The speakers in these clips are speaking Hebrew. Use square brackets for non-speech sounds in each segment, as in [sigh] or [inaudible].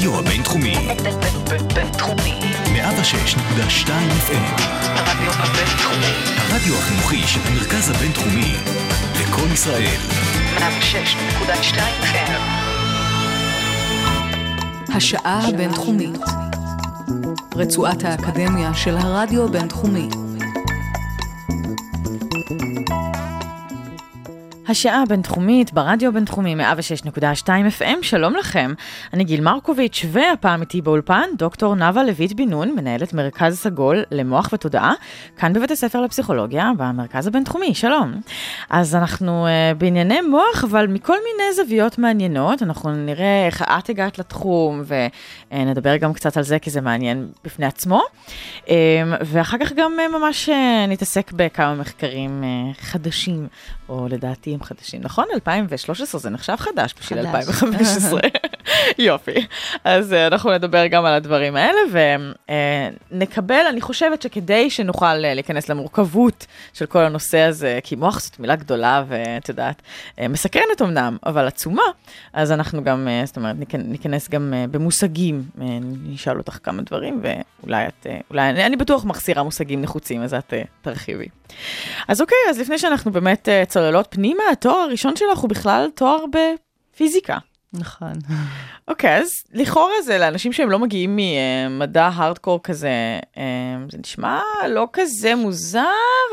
הרדיו הבינתחומי. בינתחומי. 106.2 FM. הרדיו הבינתחומי. הרדיו החינוכי של המרכז הבינתחומי. לקום ישראל. 106.2 FM. השעה הבינתחומית. רצועת האקדמיה של הרדיו הבינתחומי. השעה הבינתחומית ברדיו הבינתחומי 106.2 FM, שלום לכם. אני גיל מרקוביץ', והפעם איתי באולפן דוקטור נאוה לויט בן נון, מנהלת מרכז סגול למוח ותודעה, כאן בבית הספר לפסיכולוגיה במרכז הבינתחומי, שלום. אז אנחנו uh, בענייני מוח, אבל מכל מיני זוויות מעניינות, אנחנו נראה איך את הגעת לתחום, ונדבר גם קצת על זה, כי זה מעניין בפני עצמו. Um, ואחר כך גם uh, ממש uh, נתעסק בכמה מחקרים uh, חדשים, או לדעתי הם חדשים, נכון? 2013 זה נחשב חדש בשביל חדש. 2015. [laughs] יופי. אז uh, אנחנו נדבר גם על הדברים האלה, ונקבל, אני חושבת שכדי שנוכל uh, להיכנס למורכבות של כל הנושא הזה, כי מוח זאת מילה גדולה, ואת יודעת, מסקרנת אמנם, אבל עצומה, אז אנחנו גם, זאת אומרת, ניכנ- ניכנס גם במושגים, uh, נשאל אותך כמה דברים, ואולי את, אולי, אני, אני בטוח מחסירה מושגים נחוצים, אז את תרחיבי. אז אוקיי, אז לפני שאנחנו באמת uh, צוללות פנימה, התואר הראשון שלך הוא בכלל תואר בפיזיקה. נכון. אוקיי, אז לכאורה זה לאנשים שהם לא מגיעים ממדע הארדקור כזה, אה, זה נשמע לא כזה מוזר,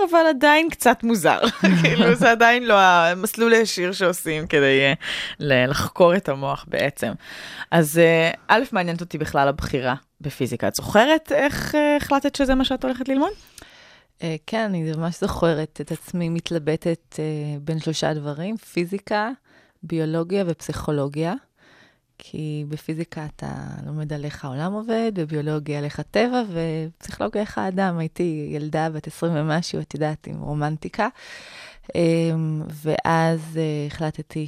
אבל עדיין קצת מוזר. [laughs] כאילו, זה עדיין לא המסלול הישיר שעושים כדי אה, לחקור את המוח בעצם. אז אה, א', מעניינת אותי בכלל הבחירה בפיזיקה. את זוכרת איך אה, החלטת שזה מה שאת הולכת ללמוד? אה, כן, אני ממש זוכרת את עצמי מתלבטת אה, בין שלושה דברים, פיזיקה, ביולוגיה ופסיכולוגיה. כי בפיזיקה אתה לומד על איך העולם עובד, בביולוגיה על איך הטבע, ופסיכולוגיה איך האדם. הייתי ילדה בת 20 ומשהו, את יודעת, עם רומנטיקה. אמ, ואז אה, החלטתי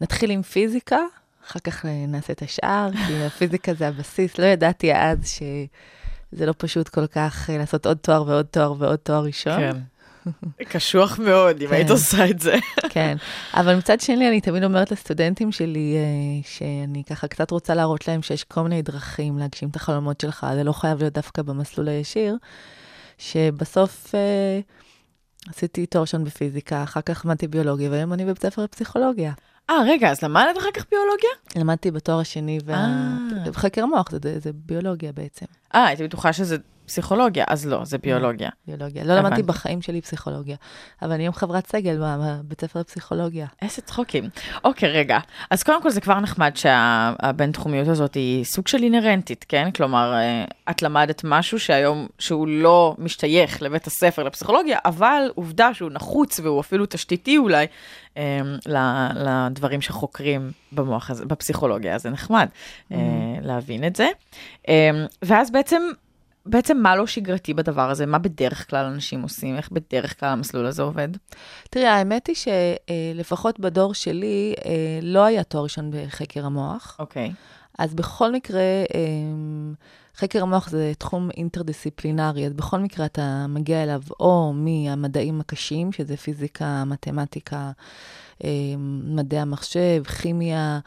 שנתחיל עם פיזיקה, אחר כך אה, נעשה את השאר, כי הפיזיקה זה הבסיס. לא ידעתי אז שזה לא פשוט כל כך אה, לעשות עוד תואר ועוד תואר ועוד תואר ראשון. [laughs] קשוח מאוד, אם כן. היית עושה את זה. [laughs] כן, אבל מצד שני, אני תמיד אומרת לסטודנטים שלי, אה, שאני ככה קצת רוצה להראות להם שיש כל מיני דרכים להגשים את החלומות שלך, זה לא חייב להיות דווקא במסלול הישיר, שבסוף אה, עשיתי תואר ראשון בפיזיקה, אחר כך למדתי ביולוגיה, והיום אני בבית ספר לפסיכולוגיה. אה, רגע, אז למדת אחר כך ביולוגיה? למדתי בתואר השני, וה... אה. בחקר המוח, זה, זה ביולוגיה בעצם, אה, הייתי בטוחה שזה פסיכולוגיה, אז לא, זה ביולוגיה. ביולוגיה. לא למדתי. בחיים שלי פסיכולוגיה, אבל אני היום חברת סגל בבית ספר לפסיכולוגיה. איזה צחוקים. אוקיי, רגע. אז קודם כל זה כבר נחמד שהבינתחומיות הזאת היא סוג של אינהרנטית, כן? כלומר, אה, את למדת משהו שהיום, שהוא לא משתייך לבית הספר לפסיכולוגיה, אבל עובדה שהוא נחוץ והוא אפילו תשתיתי אולי ל- לדברים שחוקרים במוח הזה, בפסיכולוגיה, אז זה נחמד אה, להבין את זה. אה, ואז בעצם... בעצם מה לא שגרתי בדבר הזה? מה בדרך כלל אנשים עושים? איך בדרך כלל המסלול הזה עובד? תראי, האמת היא שלפחות בדור שלי אה, לא היה תואר ראשון בחקר המוח. אוקיי. אז בכל מקרה, אה, חקר המוח זה תחום אינטרדיסציפלינרי, אז בכל מקרה אתה מגיע אליו או מהמדעים הקשים, שזה פיזיקה, מתמטיקה, מדעי המחשב, כימיה,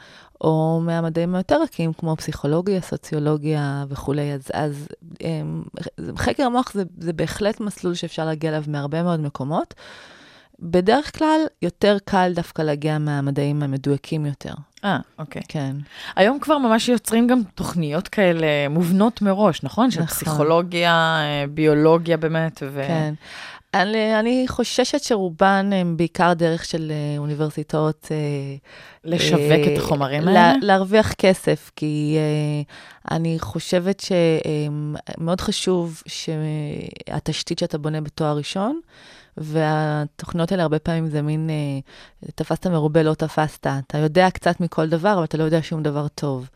או מהמדעים היותר רכים, כמו פסיכולוגיה, סוציולוגיה וכולי. אז, אז אה, חקר המוח זה, זה בהחלט מסלול שאפשר להגיע אליו מהרבה מאוד מקומות. בדרך כלל, יותר קל דווקא להגיע מהמדעים המדויקים יותר. אה, אוקיי. כן. היום כבר ממש יוצרים גם תוכניות כאלה מובנות מראש, נכון? של נכון. פסיכולוגיה, אה, ביולוגיה באמת, ו... כן. אני, אני חוששת שרובן הם בעיקר דרך של אה, אוניברסיטאות. אה, לשווק אה, את החומרים לה- האלה? להרוויח כסף, כי אה, אני חושבת שמאוד חשוב שהתשתית שאתה בונה בתואר ראשון, והתוכניות האלה הרבה פעמים זה מין, אה, תפסת מרובה, לא תפסת. אתה יודע קצת מכל דבר, אבל אתה לא יודע שום דבר טוב.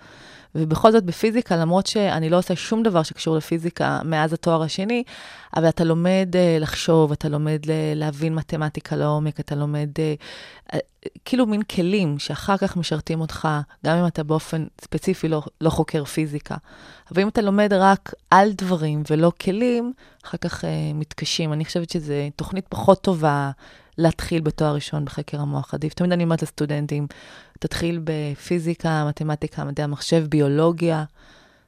ובכל זאת בפיזיקה, למרות שאני לא עושה שום דבר שקשור לפיזיקה מאז התואר השני, אבל אתה לומד uh, לחשוב, אתה לומד ל- להבין מתמטיקה לעומק, אתה לומד uh, uh, כאילו מין כלים שאחר כך משרתים אותך, גם אם אתה באופן ספציפי לא, לא חוקר פיזיקה. אבל אם אתה לומד רק על דברים ולא כלים, אחר כך uh, מתקשים. אני חושבת שזו תוכנית פחות טובה להתחיל בתואר ראשון בחקר המוח. עדיף, תמיד אני אומרת לסטודנטים, תתחיל בפיזיקה, מתמטיקה, מדעי המחשב, ביולוגיה.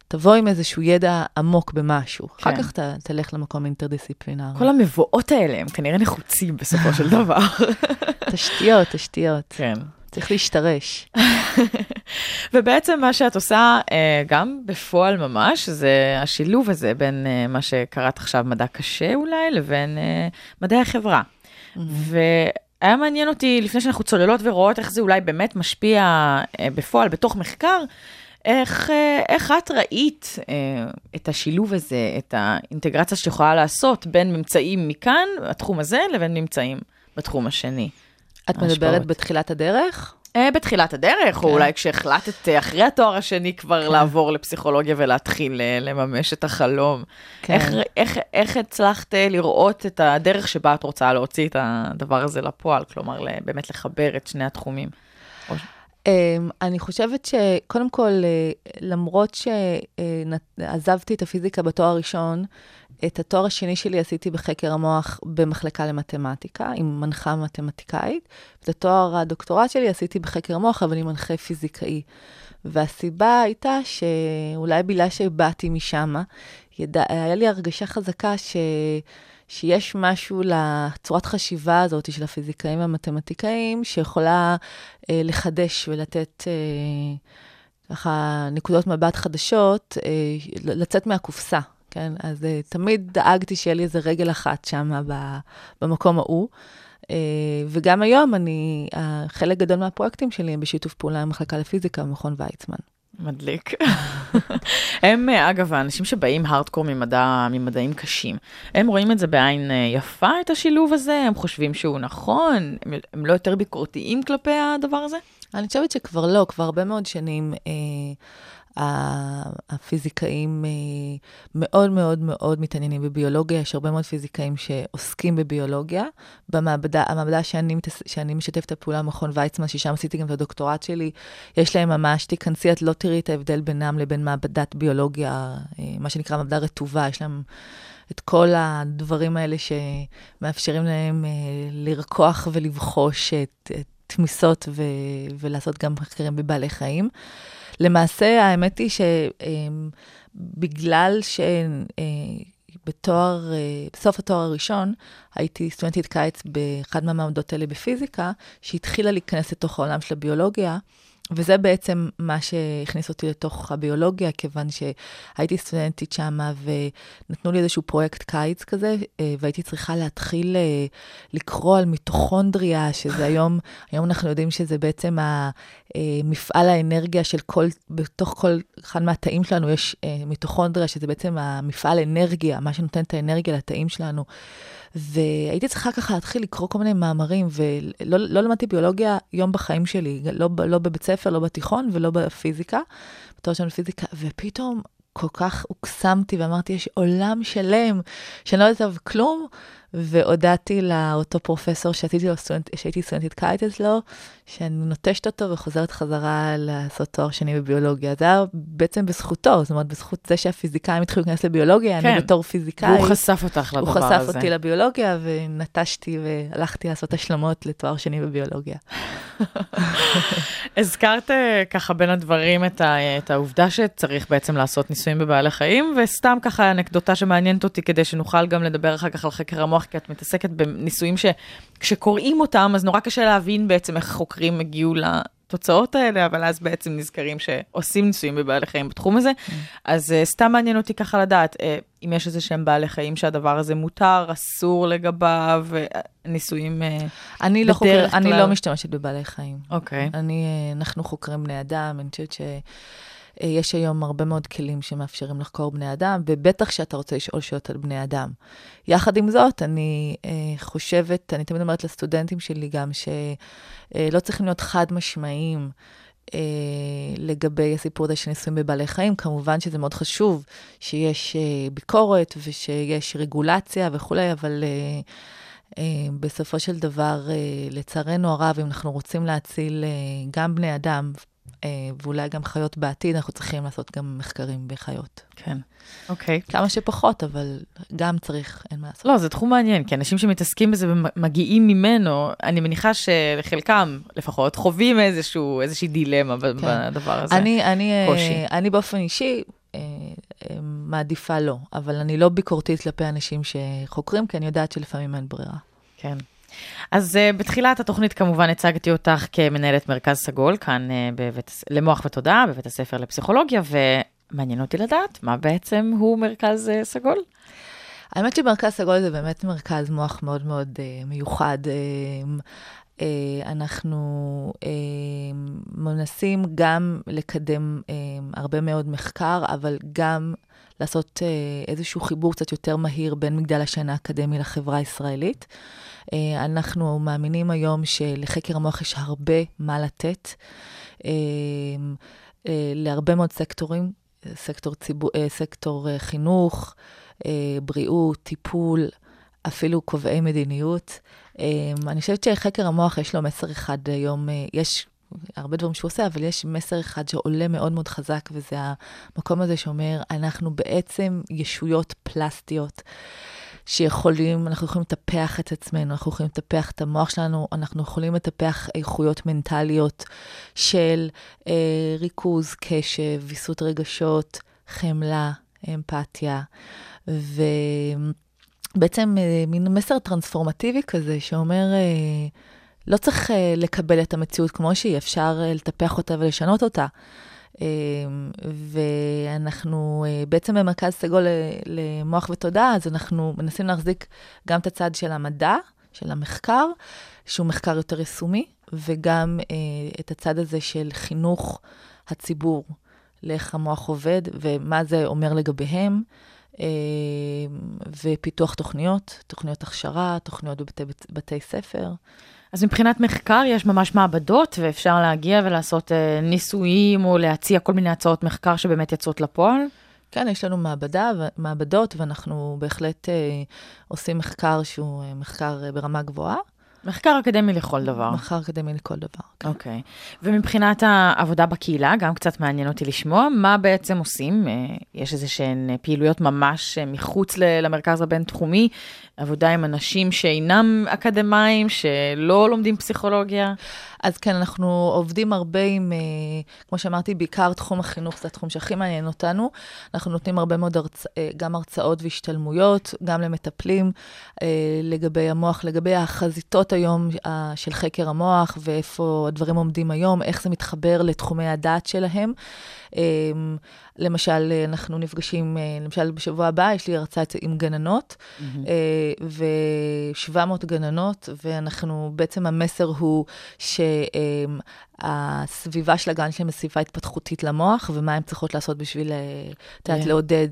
תבוא עם איזשהו ידע עמוק במשהו. כן. אחר כך ת, תלך למקום אינטרדיסציפלינרי. כל המבואות האלה הם כנראה נחוצים בסופו של דבר. [laughs] תשתיות, תשתיות. כן. צריך להשתרש. [laughs] ובעצם מה שאת עושה, אה, גם בפועל ממש, זה השילוב הזה בין אה, מה שקראת עכשיו מדע קשה אולי, לבין אה, מדעי החברה. והיה מעניין אותי, לפני שאנחנו צוללות ורואות איך זה אולי באמת משפיע אה, בפועל, בתוך מחקר, איך, אה, איך את ראית אה, את השילוב הזה, את האינטגרציה שאת יכולה לעשות בין ממצאים מכאן, התחום הזה, לבין ממצאים בתחום השני? את מדברת ההשפעות. בתחילת הדרך? אה, בתחילת הדרך, כן. או אולי כשהחלטת אה, אחרי התואר השני כבר לעבור לפסיכולוגיה ולהתחיל אה, לממש את החלום. כן. איך, איך, איך הצלחת לראות את הדרך שבה את רוצה להוציא את הדבר הזה לפועל? כלומר, באמת לחבר את שני התחומים. אמ, אני חושבת שקודם כל, למרות שעזבתי את הפיזיקה בתואר הראשון, את התואר השני שלי עשיתי בחקר המוח במחלקה למתמטיקה, עם מנחה מתמטיקאית. את התואר הדוקטורט שלי עשיתי בחקר המוח, אבל עם מנחה פיזיקאי. והסיבה הייתה שאולי בגלל שבאתי משם, ידע, היה לי הרגשה חזקה ש... שיש משהו לצורת חשיבה הזאת של הפיזיקאים והמתמטיקאים, שיכולה אה, לחדש ולתת אה, ככה נקודות מבט חדשות, אה, לצאת מהקופסה, כן? אז אה, תמיד דאגתי שיהיה לי איזה רגל אחת שם במקום ההוא. אה, וגם היום אני, אה, חלק גדול מהפרויקטים שלי הם בשיתוף פעולה עם המחלקה לפיזיקה במכון ויצמן. מדליק. [laughs] הם, אגב, האנשים שבאים הארדקור ממדע, ממדעים קשים, הם רואים את זה בעין יפה, את השילוב הזה? הם חושבים שהוא נכון? הם, הם לא יותר ביקורתיים כלפי הדבר הזה? אני חושבת שכבר לא, כבר הרבה מאוד שנים אה, הפיזיקאים אה, מאוד מאוד מאוד מתעניינים בביולוגיה, יש הרבה מאוד פיזיקאים שעוסקים בביולוגיה. במעבדה, המעבדה שאני, שאני משתפת הפעולה, מכון ויצמן, ששם עשיתי גם את הדוקטורט שלי, יש להם ממש, תיכנסי, את לא תראי את ההבדל בינם לבין מעבדת ביולוגיה, אה, מה שנקרא מעבדה רטובה, יש להם... את כל הדברים האלה שמאפשרים להם אה, לרקוח ולבחוש את, את תמיסות ו, ולעשות גם מחקרים בבעלי חיים. למעשה, האמת היא שבגלל שבתואר, בסוף התואר הראשון, הייתי סטודנטית קיץ באחד מהמעמדות האלה בפיזיקה, שהתחילה להיכנס לתוך העולם של הביולוגיה. וזה בעצם מה שהכניס אותי לתוך הביולוגיה, כיוון שהייתי סטודנטית שם ונתנו לי איזשהו פרויקט קיץ כזה, אה, והייתי צריכה להתחיל אה, לקרוא על מיטוכונדריה, שזה היום, היום אנחנו יודעים שזה בעצם המפעל האנרגיה של כל, בתוך כל אחד מהתאים שלנו יש אה, מיטוכונדריה, שזה בעצם המפעל אנרגיה, מה שנותן את האנרגיה לתאים שלנו. והייתי צריכה ככה להתחיל לקרוא כל מיני מאמרים, ולא לא למדתי ביולוגיה יום בחיים שלי, לא, לא בבית ספר, לא בתיכון ולא בפיזיקה, בתור שם בפיזיקה, ופתאום כל כך הוקסמתי ואמרתי, יש עולם שלם שאני לא יודעת עליו כלום, והודעתי לאותו פרופסור שעשיתי לו סטודנט, שהייתי סטודנטית קיץ אצלו, שאני נוטשת אותו וחוזרת חזרה לעשות תואר שני בביולוגיה. זה היה בעצם בזכותו, זאת אומרת, בזכות זה שהפיזיקאים התחילו להיכנס לביולוגיה, כן. אני בתור פיזיקאית. והוא חשף אותך הוא לדבר הזה. חשף אותי לביולוגיה, ונטשתי והלכתי לעשות השלמות לתואר שני בביולוגיה. הזכרת אה, ככה בין הדברים את, ה, את העובדה שצריך בעצם לעשות ניסויים בבעלי חיים, וסתם ככה אנקדוטה שמעניינת אותי כדי שנוכל גם לדבר אחר כך על חקר המוח, כי את מתעסקת בניסויים שכשקוראים אותם, אז נורא קשה להבין בעצם איך חוקרים הגיעו לתוצאות האלה, אבל אז בעצם נזכרים שעושים ניסויים בבעלי חיים בתחום הזה. אז uh, סתם מעניין אותי ככה לדעת, uh, אם יש איזה שהם בעלי חיים שהדבר הזה מותר, אסור לגביו, uh, ניסויים... אני לא, חוקר, בדרך אני כלל- לא משתמשת בבעלי חיים. אוקיי. אני, אה, אנחנו חוקרים בני אדם, אני חושבת שיש היום הרבה מאוד כלים שמאפשרים לחקור בני אדם, ובטח שאתה רוצה לשאול שאלות על בני אדם. יחד עם זאת, אני אה, חושבת, אני תמיד אומרת לסטודנטים שלי גם, שלא צריכים להיות חד משמעיים. אה, לגבי הסיפור הזה של ניסויים בבעלי חיים, כמובן שזה מאוד חשוב שיש אה, ביקורת ושיש רגולציה וכולי, אבל אה, אה, בסופו של דבר, אה, לצערנו הרב, אם אנחנו רוצים להציל אה, גם בני אדם, אה, ואולי גם חיות בעתיד, אנחנו צריכים לעשות גם מחקרים בחיות. כן. אוקיי. כמה שפחות, אבל גם צריך, אין מה לעשות. לא, זה תחום מעניין, כי אנשים שמתעסקים בזה ומגיעים ממנו, אני מניחה שלחלקם לפחות חווים איזשהו, איזושהי דילמה כן. בדבר הזה. אני, אני, אה, קושי. אני באופן אישי אה, אה, מעדיפה לא, אבל אני לא ביקורתית כלפי אנשים שחוקרים, כי אני יודעת שלפעמים אין ברירה. כן. אז uh, בתחילת התוכנית כמובן הצגתי אותך כמנהלת מרכז סגול, כאן uh, בבית, למוח ותודעה, בבית הספר לפסיכולוגיה, ומעניין אותי לדעת מה בעצם הוא מרכז uh, סגול. האמת שמרכז סגול זה באמת מרכז מוח מאוד מאוד uh, מיוחד. Uh, אנחנו מנסים גם לקדם הרבה מאוד מחקר, אבל גם לעשות uh, איזשהו חיבור קצת יותר מהיר בין מגדל השן האקדמי לחברה הישראלית. Uh, אנחנו מאמינים היום שלחקר המוח יש הרבה מה לתת uh, להרבה מאוד סקטורים, סקטור, ציבור, סקטור חינוך, בריאות, טיפול, אפילו קובעי מדיניות. אני חושבת שחקר המוח יש לו מסר אחד היום, יש הרבה דברים שהוא עושה, אבל יש מסר אחד שעולה מאוד מאוד חזק, וזה המקום הזה שאומר, אנחנו בעצם ישויות פלסטיות. שיכולים, אנחנו יכולים לטפח את עצמנו, אנחנו יכולים לטפח את המוח שלנו, אנחנו יכולים לטפח איכויות מנטליות של אה, ריכוז, קשב, ויסות רגשות, חמלה, אמפתיה, ובעצם אה, מין מסר טרנספורמטיבי כזה שאומר, אה, לא צריך אה, לקבל את המציאות כמו שהיא, אפשר אה, לטפח אותה ולשנות אותה. אה, ואנחנו אה, בעצם במרכז סגול למוח ותודעה, אז אנחנו מנסים להחזיק גם את הצד של המדע, של המחקר, שהוא מחקר יותר יישומי, וגם אה, את הצד הזה של חינוך הציבור לאיך המוח עובד ומה זה אומר לגביהם. ופיתוח תוכניות, תוכניות הכשרה, תוכניות בבתי בתי ספר. אז מבחינת מחקר יש ממש מעבדות, ואפשר להגיע ולעשות אה, ניסויים או להציע כל מיני הצעות מחקר שבאמת יוצאות לפועל? כן, יש לנו מעבדה, מעבדות, ואנחנו בהחלט אה, עושים מחקר שהוא אה, מחקר אה, ברמה גבוהה. מחקר אקדמי לכל דבר. מחקר אקדמי לכל דבר, כן. אוקיי. ומבחינת העבודה בקהילה, גם קצת מעניין אותי לשמוע, מה בעצם עושים? אה, יש איזה שהן פעילויות ממש אה, מחוץ למרכז הבינתחומי, עבודה עם אנשים שאינם אקדמאים, שלא לומדים פסיכולוגיה? אז כן, אנחנו עובדים הרבה עם, אה, כמו שאמרתי, בעיקר תחום החינוך, זה התחום שהכי מעניין אותנו. אנחנו נותנים הרבה מאוד הרצ... אה, גם הרצאות והשתלמויות, גם למטפלים, אה, לגבי המוח, לגבי החזיתות היום אה, של חקר המוח, ואיפה הדברים עומדים היום, איך זה מתחבר לתחומי הדעת שלהם. למשל, אה, אנחנו נפגשים, אה, למשל בשבוע הבא יש לי הרצאה עם גננות, Mm-hmm. אה, ו-700 גננות, ואנחנו, בעצם המסר הוא שהסביבה של הגן שלהם היא סביבה התפתחותית למוח, ומה הן צריכות לעשות בשביל, את יודעת, כן. לעודד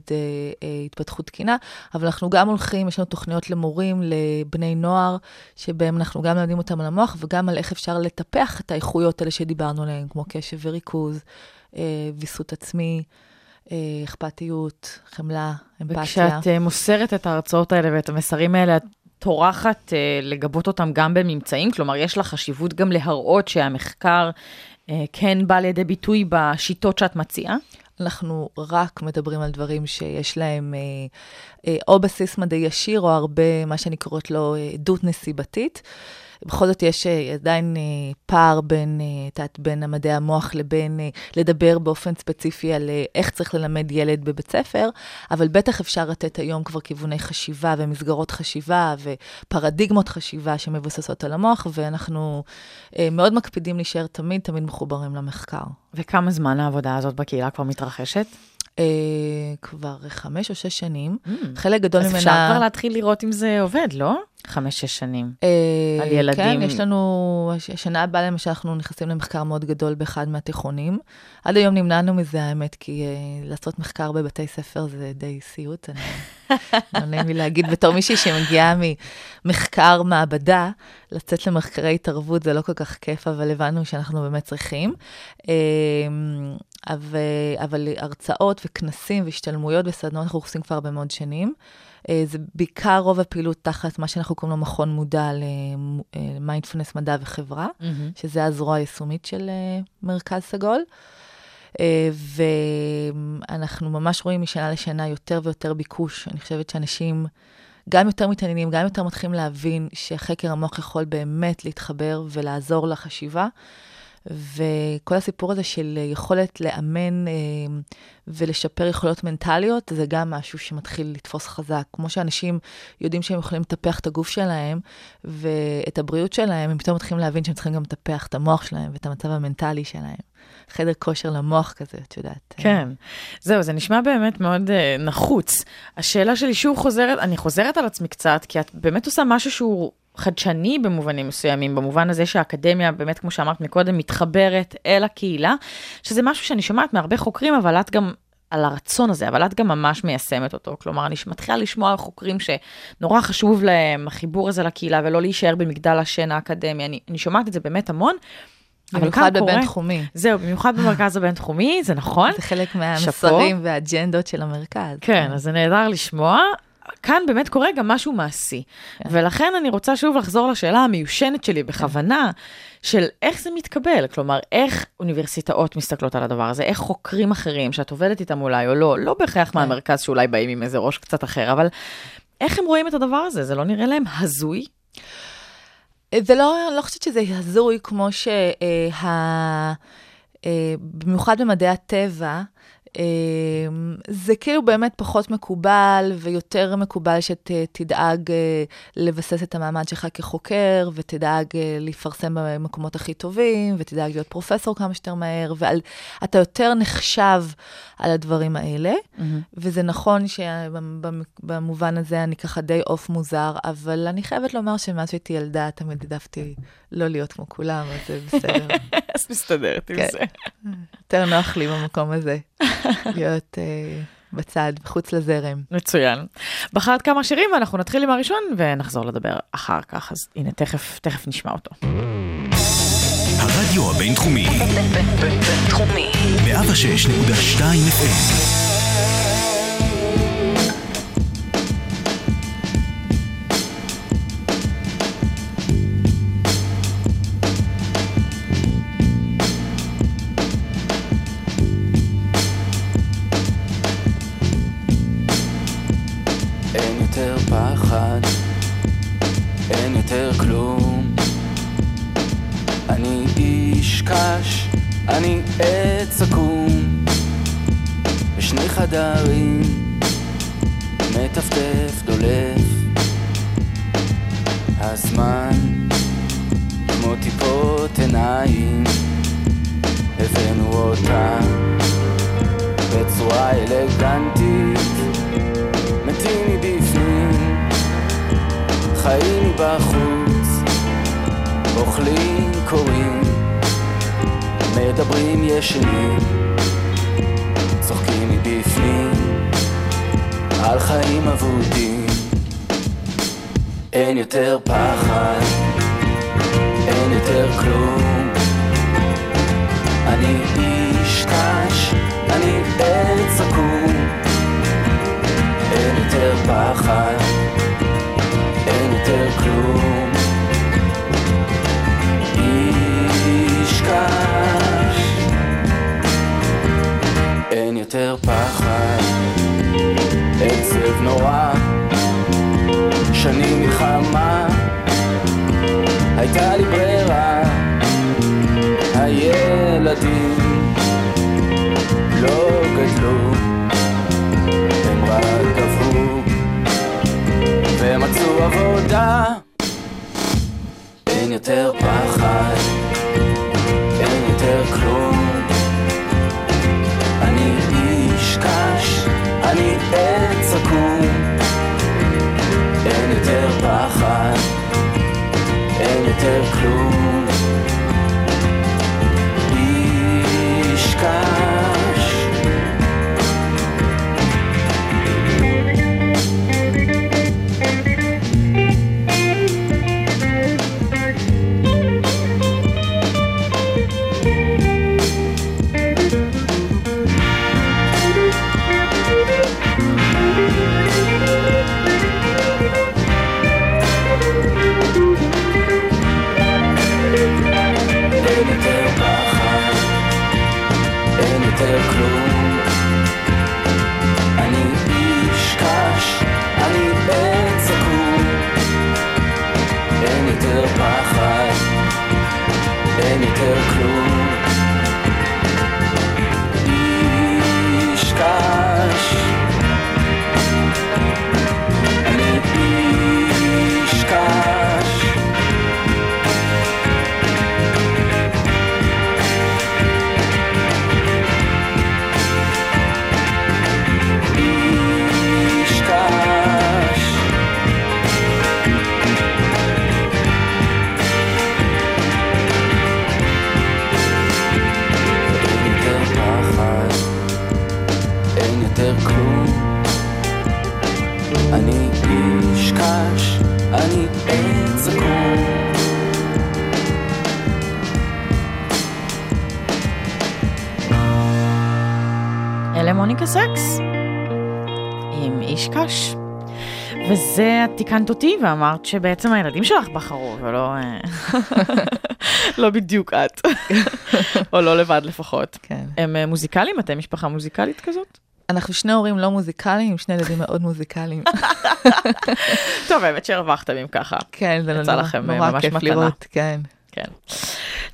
התפתחות תקינה. אבל אנחנו גם הולכים, יש לנו תוכניות למורים, לבני נוער, שבהם אנחנו גם מלמדים אותם על המוח, וגם על איך אפשר לטפח את האיכויות האלה שדיברנו עליהן, כמו קשב וריכוז, ויסות עצמי. אה, אכפתיות, חמלה, אמפתיה. וכשאת אה, מוסרת את ההרצאות האלה ואת המסרים האלה, את טורחת אה, לגבות אותם גם בממצאים? כלומר, יש לך חשיבות גם להראות שהמחקר אה, כן בא לידי ביטוי בשיטות שאת מציעה? אנחנו רק מדברים על דברים שיש להם אה, אה, או בסיס מדעי ישיר, או הרבה, מה שאני קוראת לו, אה, עדות נסיבתית. בכל זאת יש אה, עדיין אה, פער בין, אה, את יודעת, בין המדעי המוח לבין אה, לדבר באופן ספציפי על אה, איך צריך ללמד ילד בבית ספר, אבל בטח אפשר לתת היום כבר כיווני חשיבה ומסגרות חשיבה ופרדיגמות חשיבה שמבוססות על המוח, ואנחנו אה, מאוד מקפידים להישאר תמיד תמיד מחוברים למחקר. וכמה זמן העבודה הזאת בקהילה כבר מתרחשת? אה, כבר חמש או שש שנים. חלק גדול Mm. אז ממנה... אפשר כבר להתחיל לראות אם זה עובד, לא? חמש-שש שנים. אה, על ילדים. כן, יש לנו, הש- השנה הבאה למשל אנחנו נכנסים למחקר מאוד גדול באחד מהתיכונים. עד היום נמנענו מזה, האמת, כי uh, לעשות מחקר בבתי ספר זה די סיוט. אני [laughs] לא נעים לי להגיד, בתור מישהי שמגיעה ממחקר מעבדה, לצאת למחקרי התערבות זה לא כל כך כיף, אבל הבנו שאנחנו באמת צריכים. אה, אבל, אבל הרצאות וכנסים והשתלמויות וסדנאות אנחנו עושים כבר הרבה מאוד שנים. אה, זה בעיקר רוב הפעילות תחת מה שאנחנו קוראים לו מכון מודע למיינדפלנס מדע וחברה, מהמם. שזה הזרוע היישומית של אה, מרכז סגול. אה, ואנחנו ממש רואים משנה לשנה יותר ויותר ביקוש. אני חושבת שאנשים גם יותר מתעניינים, גם יותר מתחילים להבין שחקר המוח יכול באמת להתחבר ולעזור לחשיבה. וכל הסיפור הזה של יכולת לאמן אה, ולשפר יכולות מנטליות, זה גם משהו שמתחיל לתפוס חזק. כמו שאנשים יודעים שהם יכולים לטפח את הגוף שלהם ואת הבריאות שלהם, הם פתאום מתחילים להבין שהם צריכים גם לטפח את המוח שלהם ואת המצב המנטלי שלהם. חדר כושר למוח כזה, את יודעת. כן. זהו, זה נשמע באמת מאוד uh, נחוץ. השאלה שלי שוב חוזרת, אני חוזרת על עצמי קצת, כי את באמת עושה משהו שהוא חדשני במובנים מסוימים, במובן הזה שהאקדמיה, באמת, כמו שאמרת מקודם, מתחברת אל הקהילה, שזה משהו שאני שומעת מהרבה חוקרים, אבל את גם... על הרצון הזה, אבל את גם ממש מיישמת אותו. כלומר, אני מתחילה לשמוע על חוקרים שנורא חשוב להם החיבור הזה לקהילה ולא להישאר במגדל השן האקדמי. אני, אני שומעת את זה באמת המון. במיוחד בבינתחומי. זהו, במיוחד במרכז הבינתחומי, זה נכון. זה חלק. מהמסרים והאג'נדות של המרכז. כן, אז זה נהדר לשמוע. כאן באמת קורה גם משהו מעשי. כן. ולכן אני רוצה שוב לחזור לשאלה המיושנת שלי בכוונה, של איך זה מתקבל. כלומר, איך אוניברסיטאות מסתכלות על הדבר הזה, איך חוקרים אחרים שאת עובדת איתם אולי או לא, לא בהכרח כן. מהמרכז שאולי באים עם איזה ראש קצת אחר, אבל איך הם רואים את הדבר הזה? זה לא נראה להם הזוי? זה לא, אני לא חושבת שזה הזוי כמו שה... אה, אה, במיוחד במדעי הטבע, זה כאילו באמת פחות מקובל, ויותר מקובל שתדאג אה, לבסס את המעמד שלך כחוקר, ותדאג אה, לפרסם במקומות הכי טובים, ותדאג להיות פרופסור כמה שיותר מהר, ואתה יותר נחשב על הדברים האלה. וזה נכון שבמובן הזה אני ככה די עוף מוזר, אבל אני חייבת לומר שמאז שהייתי ילדה, תמיד העדפתי לא להיות כמו כולם, אז זה בסדר. [laughs] אז מסתדרת עם כן. זה. יותר נוח לי במקום הזה, [laughs] [laughs] להיות אה, בצד, מחוץ לזרם. מצוין. בחרת כמה שירים ואנחנו נתחיל עם הראשון ונחזור לדבר אחר כך, אז הנה, תכף, תכף נשמע אותו. הרדיו הבינתחומי, [laughs] בינתחומי. 106.2 FM, תיקנת אותי ואמרת שבעצם הילדים שלך בחרו, ולא אה, [laughs] לא בדיוק את, [laughs] או לא לבד לפחות. כן. הם אה, מוזיקליים? אתם משפחה מוזיקלית כזאת? אנחנו שני הורים לא מוזיקליים, שני ילדים מאוד מוזיקליים. [laughs] טוב, האמת שהרווחתם אם ככה. כן, זה נורא- אה, כיף. לראות, כן. כן.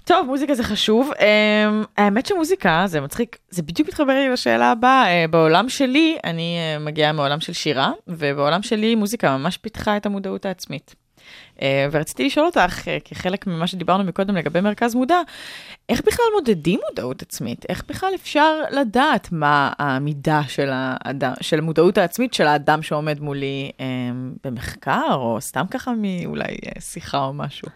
טוב, מוזיקה זה חשוב. Um, האמת שמוזיקה, זה מצחיק, זה בדיוק מתחבר לי לשאלה הבאה. Uh, בעולם שלי, אני uh, מגיעה מעולם של שירה, ובעולם שלי מוזיקה ממש פיתחה את המודעות העצמית. Uh, ורציתי לשאול אותך, כחלק ממה שדיברנו מקודם לגבי מרכז מודע, איך בכלל מודדים מודעות עצמית? איך בכלל אפשר לדעת מה המידה של, האדם, של המודעות העצמית של האדם שעומד מולי um, במחקר, או סתם ככה מאולי שיחה או משהו?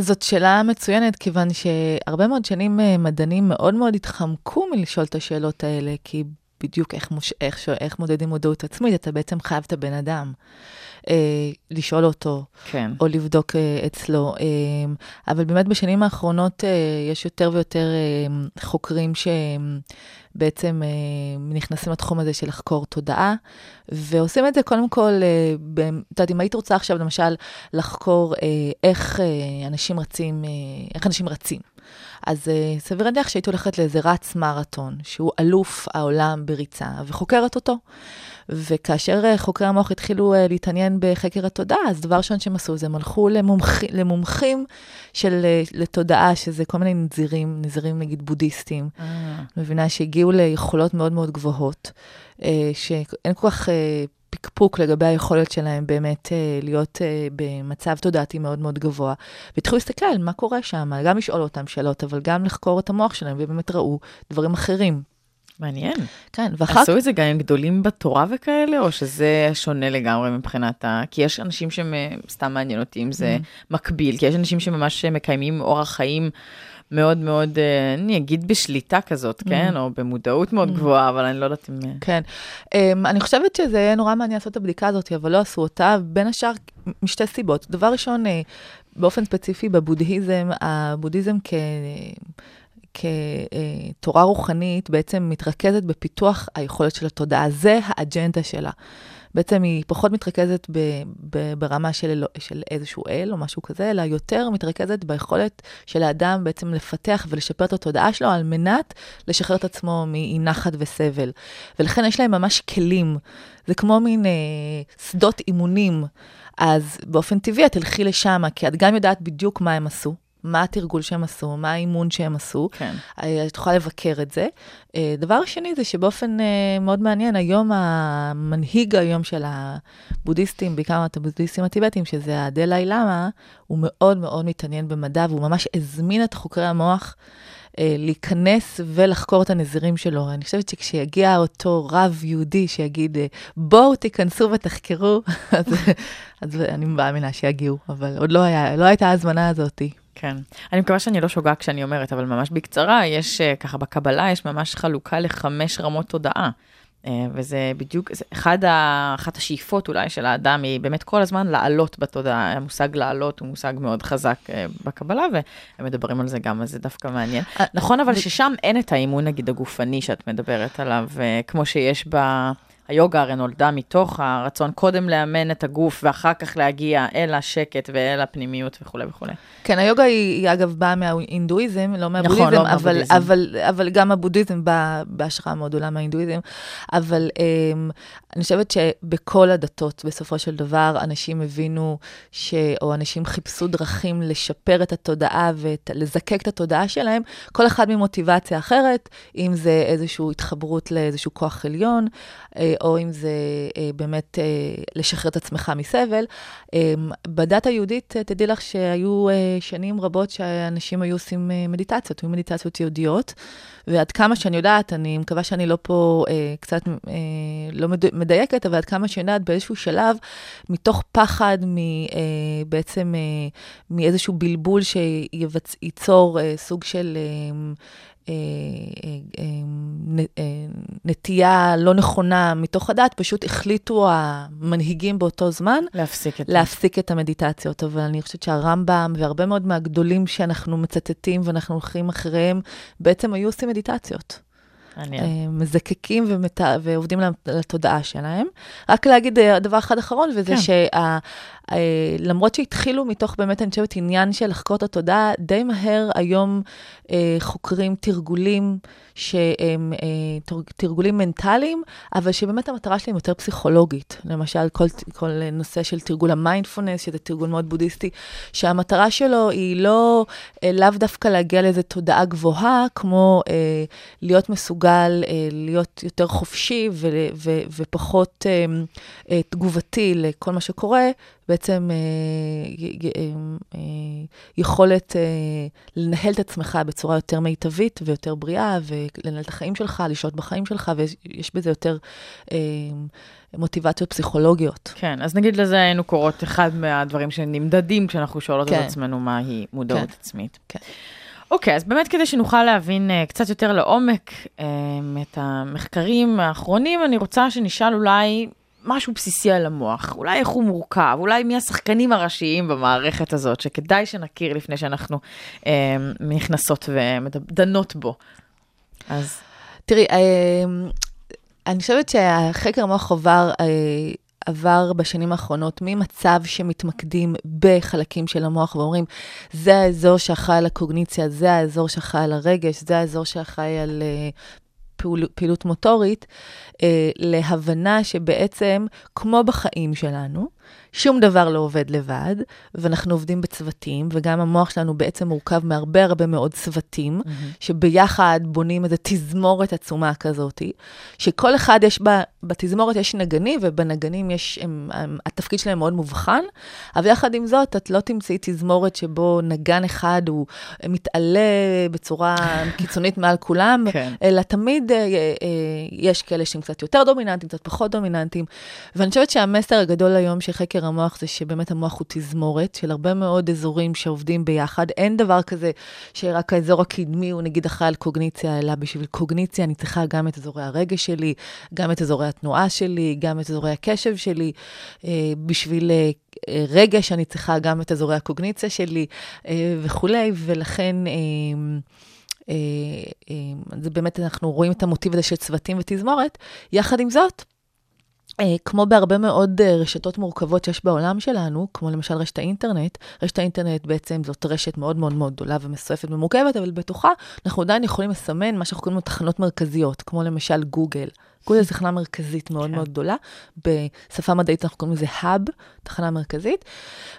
זאת שאלה מצוינת, כיוון שהרבה מאוד שנים אה, מדענים מאוד מאוד התחמקו מלשאול את השאלות האלה, כי בדיוק איך, מוש... איך, ש... איך מודדים מודעות עצמית, אתה בעצם חייב את הבן אדם. אה, לשאול אותו, כן. או לבדוק אה, אצלו. אה, אבל באמת בשנים האחרונות אה, יש יותר ויותר אה, חוקרים שבעצם אה, נכנסים לתחום הזה של לחקור תודעה, ועושים את זה קודם כל, אה, את יודעת, אם היית רוצה עכשיו למשל לחקור אה, איך אה, אנשים רצים, אה, איך אנשים רצים. אז uh, סביר להניח שהייתי הולכת לאיזה רץ מרתון, שהוא אלוף העולם בריצה, וחוקרת אותו. וכאשר uh, חוקרי המוח התחילו uh, להתעניין בחקר התודעה, אז דבר ראשון שהם עשו זה הם הלכו למומח, למומחים של, uh, לתודעה, שזה כל מיני נזירים, נזירים נגיד בודהיסטים. אה, מבינה שהגיעו ליכולות מאוד מאוד גבוהות, אה, שאין כל כך אה, פקפוק לגבי היכולת שלהם באמת אה, להיות אה, במצב תודעתי מאוד מאוד גבוה. והתחילו להסתכל על מה קורה שם, גם לשאול אותם שאלות, אבל גם לחקור את המוח שלהם, ובאמת ראו דברים אחרים. מעניין. כן, ואחר עשו את זה גם עם גדולים בתורה וכאלה, או שזה שונה לגמרי מבחינת ה... כי יש אנשים שהם, אה, מעניין אותי אם זה מקביל, כי יש אנשים שממש מקיימים אורח חיים מאוד מאוד, אה, אני אגיד בשליטה כזאת, כן? או במודעות מאוד גבוהה, אבל אני לא יודעת אם... אה, כן. Um, אני חושבת שזה יהיה נורא מעניין לעשות את הבדיקה הזאת, אבל לא עשו אותה, בין השאר משתי סיבות. דבר ראשון, באופן ספציפי בבודהיזם, הבודהיזם כ... כתורה רוחנית בעצם מתרכזת בפיתוח היכולת של התודעה, זה האג'נדה שלה. בעצם היא פחות מתרכזת ב, ב, ברמה של, של איזשהו אל או משהו כזה, אלא יותר מתרכזת ביכולת של האדם בעצם לפתח ולשפר את התודעה שלו על מנת לשחרר את עצמו מאי נחת וסבל. ולכן יש להם ממש כלים. זה כמו מין אה, שדות אימונים. אז באופן טבעי את תלכי לשם, כי את גם יודעת בדיוק מה הם עשו. מה התרגול שהם עשו, מה האימון שהם עשו. כן. אה, את יכולה לבקר את זה. אה, דבר שני זה שבאופן אה, מאוד מעניין, היום המנהיג היום של הבודהיסטים, בעיקר את הבודהיסטים הטיבטים, שזה הדלאי למה, הוא מאוד מאוד מתעניין במדע, והוא ממש הזמין את חוקרי המוח להיכנס ולחקור את הנזירים שלו. אני חושבת שכשיגיע אותו רב יהודי שיגיד, בואו תיכנסו ותחקרו, [laughs] אז, אז אני מאמינה שיגיעו, אבל עוד לא, היה, לא הייתה ההזמנה הזאתי. כן. אני מקווה שאני לא שוגה כשאני אומרת, אבל ממש בקצרה, יש אה, ככה בקבלה, יש ממש חלוקה לחמש רמות תודעה. אה, וזה בדיוק, זה אחד ה, אחת השאיפות אולי של האדם היא באמת כל הזמן לעלות בתודעה. המושג לעלות הוא מושג מאוד חזק אה, בקבלה, והם מדברים על זה גם, אז זה דווקא מעניין. נכון, אבל ששם אין את האימון, נגיד, הגופני שאת מדברת עליו, כמו שיש ב... היוגה הרי נולדה מתוך הרצון קודם לאמן את הגוף ואחר כך להגיע אל השקט ואל הפנימיות וכולי וכולי. כן, היוגה היא, היא אגב באה מההינדואיזם, לא מהבודהיזם, נכון, לא אבל, מהבודהיזם. אבל, אבל גם הבודהיזם בא בהשראה מאוד גדולה מההינדואיזם. אבל um, אני חושבת שבכל הדתות, בסופו של דבר, אנשים הבינו, ש, או אנשים חיפשו דרכים לשפר את התודעה ולזקק את התודעה שלהם, כל אחד ממוטיבציה אחרת, אם זה איזושהי התחברות לאיזשהו כוח עליון, אה, או אם זה אה, באמת אה, לשחרר את עצמך מסבל. אה, בדת היהודית, תדעי לך שהיו שנים רבות שאנשים היו עושים מדיטציות, היו מדיטציות יהודיות, ועד כמה שאני יודעת, אני מקווה שאני לא פה קצת לא מד- מדייקת, אבל עד כמה שאני יודעת, באיזשהו שלב, מתוך פחד בעצם מאיזשהו בלבול שייצור סוג של... אה, אה, אה, נטייה לא נכונה מתוך הדת, פשוט החליטו המנהיגים באותו זמן להפסיק את. להפסיק את המדיטציות. אבל אני חושבת שהרמב"ם והרבה מאוד מהגדולים שאנחנו מצטטים ואנחנו הולכים אחריהם, בעצם היו עושים מדיטציות. אה, מזקקים ומת... ועובדים התודעה שלהם. רק להגיד אה, דבר אחד אחרון, וזה כן. שלמרות שהתחילו מתוך באמת, אני חושבת, עניין של לחקור את התודעה, די מהר היום אה, חוקרים תרגולים שהם אה, תרגולים מנטליים, אבל שבאמת המטרה שלהם יותר פסיכולוגית. למשל, כל, כל נושא של תרגול המיינדפולנס, שזה תרגול מאוד בודהיסטי, שהמטרה שלו היא לא, אה, לאו דווקא להגיע לאיזו תודעה גבוהה, כמו אה, להיות מסוגל, אה, להיות יותר חופשי ו, ו, ופחות אה, אה, תגובתי לכל מה שקורה, בעצם אה, אה, אה, יכולת אה, לנהל את עצמך בצורה יותר מיטבית ויותר בריאה, ולנהל את החיים שלך, לשהות בחיים שלך, ויש בזה יותר אה, מוטיבציות פסיכולוגיות. כן, אז נגיד לזה היינו קוראות אחד מהדברים שנמדדים כשאנחנו שואלות כן. את עצמנו מהי מודעות כן. עצמית. כן. אוקיי, אז באמת כדי שנוכל להבין uh, קצת יותר לעומק um, את המחקרים האחרונים, אני רוצה שנשאל אולי משהו בסיסי על המוח, אולי איך הוא מורכב, אולי מי השחקנים הראשיים במערכת הזאת, שכדאי שנכיר לפני שאנחנו um, נכנסות ודנות בו. אז תראי, אה, אני חושבת שהחקר המוח עבר, אה, עבר בשנים האחרונות ממצב שמתמקדים בחלקים של המוח ואומרים, זה האזור שאחראי על הקוגניציה, זה האזור שאחראי על הרגש, זה האזור שאחראי על אה, פעול, פעילות מוטורית, אה, להבנה שבעצם, כמו בחיים שלנו, שום דבר לא עובד לבד, ואנחנו עובדים בצוותים, וגם המוח שלנו בעצם מורכב מהרבה הרבה מאוד צוותים, שביחד בונים איזו תזמורת עצומה כזאת, שכל אחד יש בה, בתזמורת יש נגנים, ובנגנים יש, הם, הם, התפקיד שלהם מאוד מובחן, אבל יחד עם זאת, את לא תמצאי תזמורת שבו נגן אחד הוא מתעלה בצורה [laughs] קיצונית מעל כולם, כן. אלא תמיד אה, אה, יש כאלה שהם קצת יותר דומיננטיים, קצת פחות דומיננטיים. ואני חושבת שהמסר הגדול היום של חקר המוח זה שבאמת המוח הוא תזמורת של הרבה מאוד אזורים שעובדים ביחד. אין דבר כזה שרק האזור הקדמי הוא נגיד אחראי על קוגניציה, אלא בשביל קוגניציה אני צריכה גם את אזורי הרגש שלי, גם את אזורי התנועה שלי, גם את אזורי הקשב שלי. אה, בשביל אה, רגש אני צריכה גם את אזורי הקוגניציה שלי אה, וכולי, ולכן... זה באמת, אנחנו רואים את המוטיב הזה של צוותים ותזמורת. יחד עם זאת, כמו בהרבה מאוד אה, רשתות מורכבות שיש בעולם שלנו, כמו למשל רשת האינטרנט, רשת האינטרנט בעצם זאת רשת מאוד מאוד מאוד גדולה ומסועפת ומורכבת, אבל בתוכה אנחנו עדיין יכולים לסמן מה שאנחנו קוראים לו תחנות מרכזיות, כמו למשל גוגל. גוגל זו תחנה מרכזית מאוד כן. מאוד גדולה. בשפה מדעית אנחנו קוראים לזה האב, תחנה מרכזית,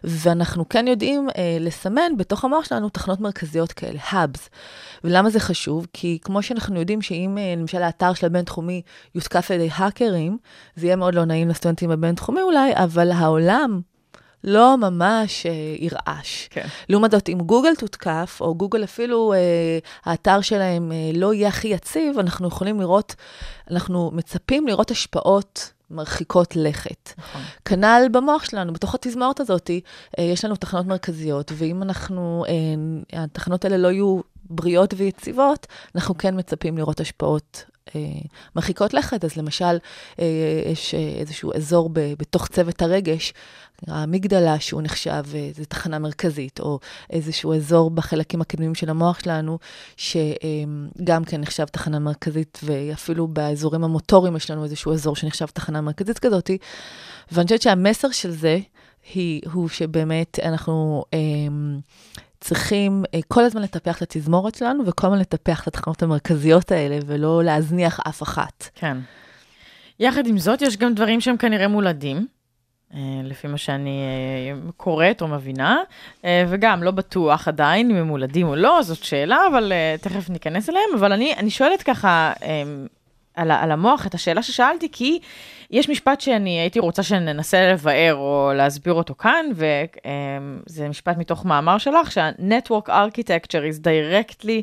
ואנחנו כן יודעים אה, לסמן בתוך המוח שלנו תחנות מרכזיות כאלה, האבס. ולמה זה חשוב? כי כמו שאנחנו יודעים שאם אה, למשל האתר של הבינתחומי יותקף על ידי האקרים, זה יהיה מאוד לא נעים לסטודנטים בבינתחומי אולי, אבל העולם לא ממש אה, ירעש. כן. לעומת זאת, אם גוגל תותקף, או גוגל אפילו, אה, האתר שלהם אה, לא יהיה הכי יציב, אנחנו יכולים לראות, אנחנו מצפים לראות השפעות מרחיקות לכת. נכון. כנ"ל במוח שלנו, בתוך התזמורת הזאת, אה, יש לנו תחנות מרכזיות, ואם אנחנו, אה, התחנות האלה לא יהיו בריאות ויציבות, אנחנו כן מצפים לראות השפעות אה, מרחיקות לכת. אז למשל, יש איזשהו אזור בתוך צוות הרגש, האמיגדלה, שהוא נחשב, אה, זו תחנה מרכזית, או איזשהו אזור בחלקים הקדמיים של המוח שלנו, שגם כן נחשב תחנה מרכזית, ואפילו באזורים המוטוריים יש לנו איזשהו אזור שנחשב תחנה מרכזית כזאתי. ואני חושבת שהמסר של זה היא, הוא שבאמת אנחנו... אה, צריכים אה, כל הזמן לטפח את התזמורת שלנו, וכל הזמן לטפח את התחנות המרכזיות האלה, ולא להזניח אף אחת. כן. יחד עם זאת, יש גם דברים שהם כנראה מולדים, לפי מה שאני אה, קוראת או מבינה, וגם לא בטוח עדיין אם הם מולדים או לא, זאת שאלה, אבל תכף ניכנס אליהם. אבל אני, אני שואלת ככה, על, על המוח, את השאלה ששאלתי, כי יש משפט שאני הייתי רוצה שננסה לבאר או להסביר אותו כאן, וזה משפט מתוך מאמר שלך, שה-Network Architecture is directly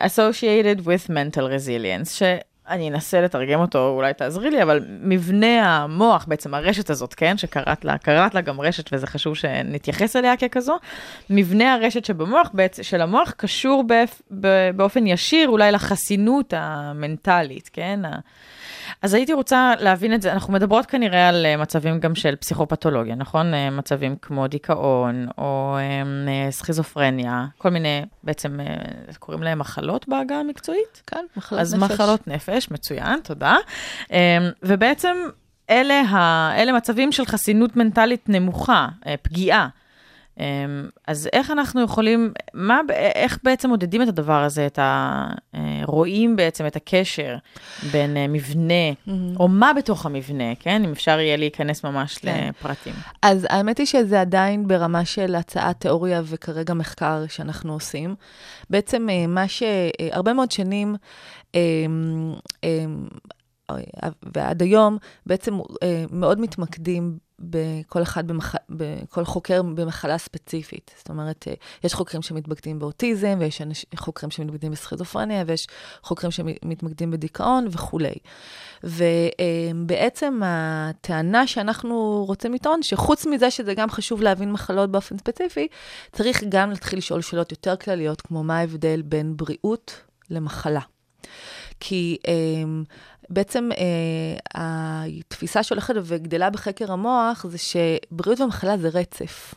associated with mental resilience, אני אנסה לתרגם אותו, אולי תעזרי לי, אבל מבנה המוח, בעצם הרשת הזאת, כן, שקראת לה, קראת לה גם רשת, וזה חשוב שנתייחס אליה ככזו, מבנה הרשת שבמוח, בעצם, של המוח, קשור באופ, באופן ישיר אולי לחסינות המנטלית, כן? אז הייתי רוצה להבין את זה, אנחנו מדברות כנראה על אה, מצבים גם של פסיכופתולוגיה, נכון? אה, מצבים כמו דיכאון או אה, סכיזופרניה, כל מיני, בעצם קוראים להם מחלות בעגה המקצועית? כן, מחלות נפש. אז מחלות נפש, מצוין, תודה. ובעצם אלה, ה, אלה מצבים של חסינות מנטלית נמוכה, פגיעה. אמ, אז איך אנחנו יכולים, מה, איך בעצם מודדים את הדבר הזה, את ה... אה, רואים בעצם את הקשר בין אה, מבנה, mm-hmm. או מה בתוך המבנה, כן? אם אפשר יהיה להיכנס ממש כן. לפרטים. אז האמת היא שזה עדיין ברמה של הצעת תיאוריה וכרגע מחקר שאנחנו עושים. בעצם אה, מה שהרבה מאוד שנים, ועד היום, בעצם מאוד מתמקדים בכל אחד, במח... בכל חוקר במחלה ספציפית. זאת אומרת, אה, יש חוקרים שמתמקדים באוטיזם, ויש. חוקרים שמתמקדים בסכיזופרניה, ויש חוקרים שמתמקדים בדיכאון וכולי. ובעצם הטענה שאנחנו רוצים לטעון, שחוץ מזה שזה גם חשוב להבין מחלות באופן ספציפי, צריך גם להתחיל לשאול שאלות יותר כלליות, כמו מה ההבדל בין בריאות למחלה. כי um, בעצם uh, התפיסה שהולכת וגדלה בחקר המוח זה שבריאות ומחלה זה רצף.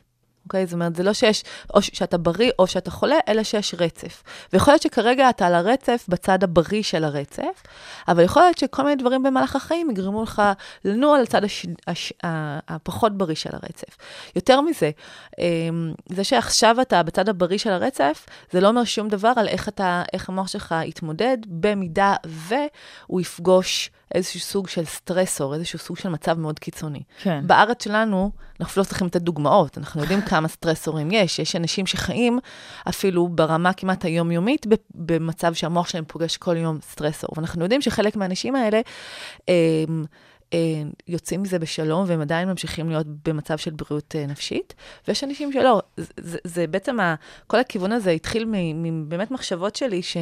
אוקיי? זאת אומרת, זה לא שיש, או שאתה בריא או שאתה חולה, אלא שיש רצף. ויכול להיות שכרגע אתה על הרצף, בצד הבריא של הרצף, אבל יכול להיות שכל מיני דברים במהלך החיים יגרמו לך לנוע על הצד הש, הש, הפחות בריא של הרצף. יותר מזה, אמ, זה שעכשיו אתה בצד הבריא של הרצף, זה לא אומר שום דבר על איך, אתה, איך המוח שלך יתמודד, במידה והוא יפגוש איזשהו סוג של סטרסור, איזשהו סוג של מצב מאוד קיצוני. כן. בארץ שלנו, אנחנו לא צריכים לתת דוגמאות, אנחנו יודעים [laughs] כמה סטרסורים יש. יש אנשים שחיים אפילו ברמה כמעט היומיומית במצב שהמוח שלהם פוגש כל יום סטרסור. ואנחנו יודעים שחלק מהאנשים האלה... הם, יוצאים מזה בשלום, והם עדיין ממשיכים להיות במצב של בריאות אה, נפשית, ויש אנשים שלא. זה, זה, זה בעצם, ה, כל הכיוון הזה התחיל מבאמת מחשבות שלי, ש...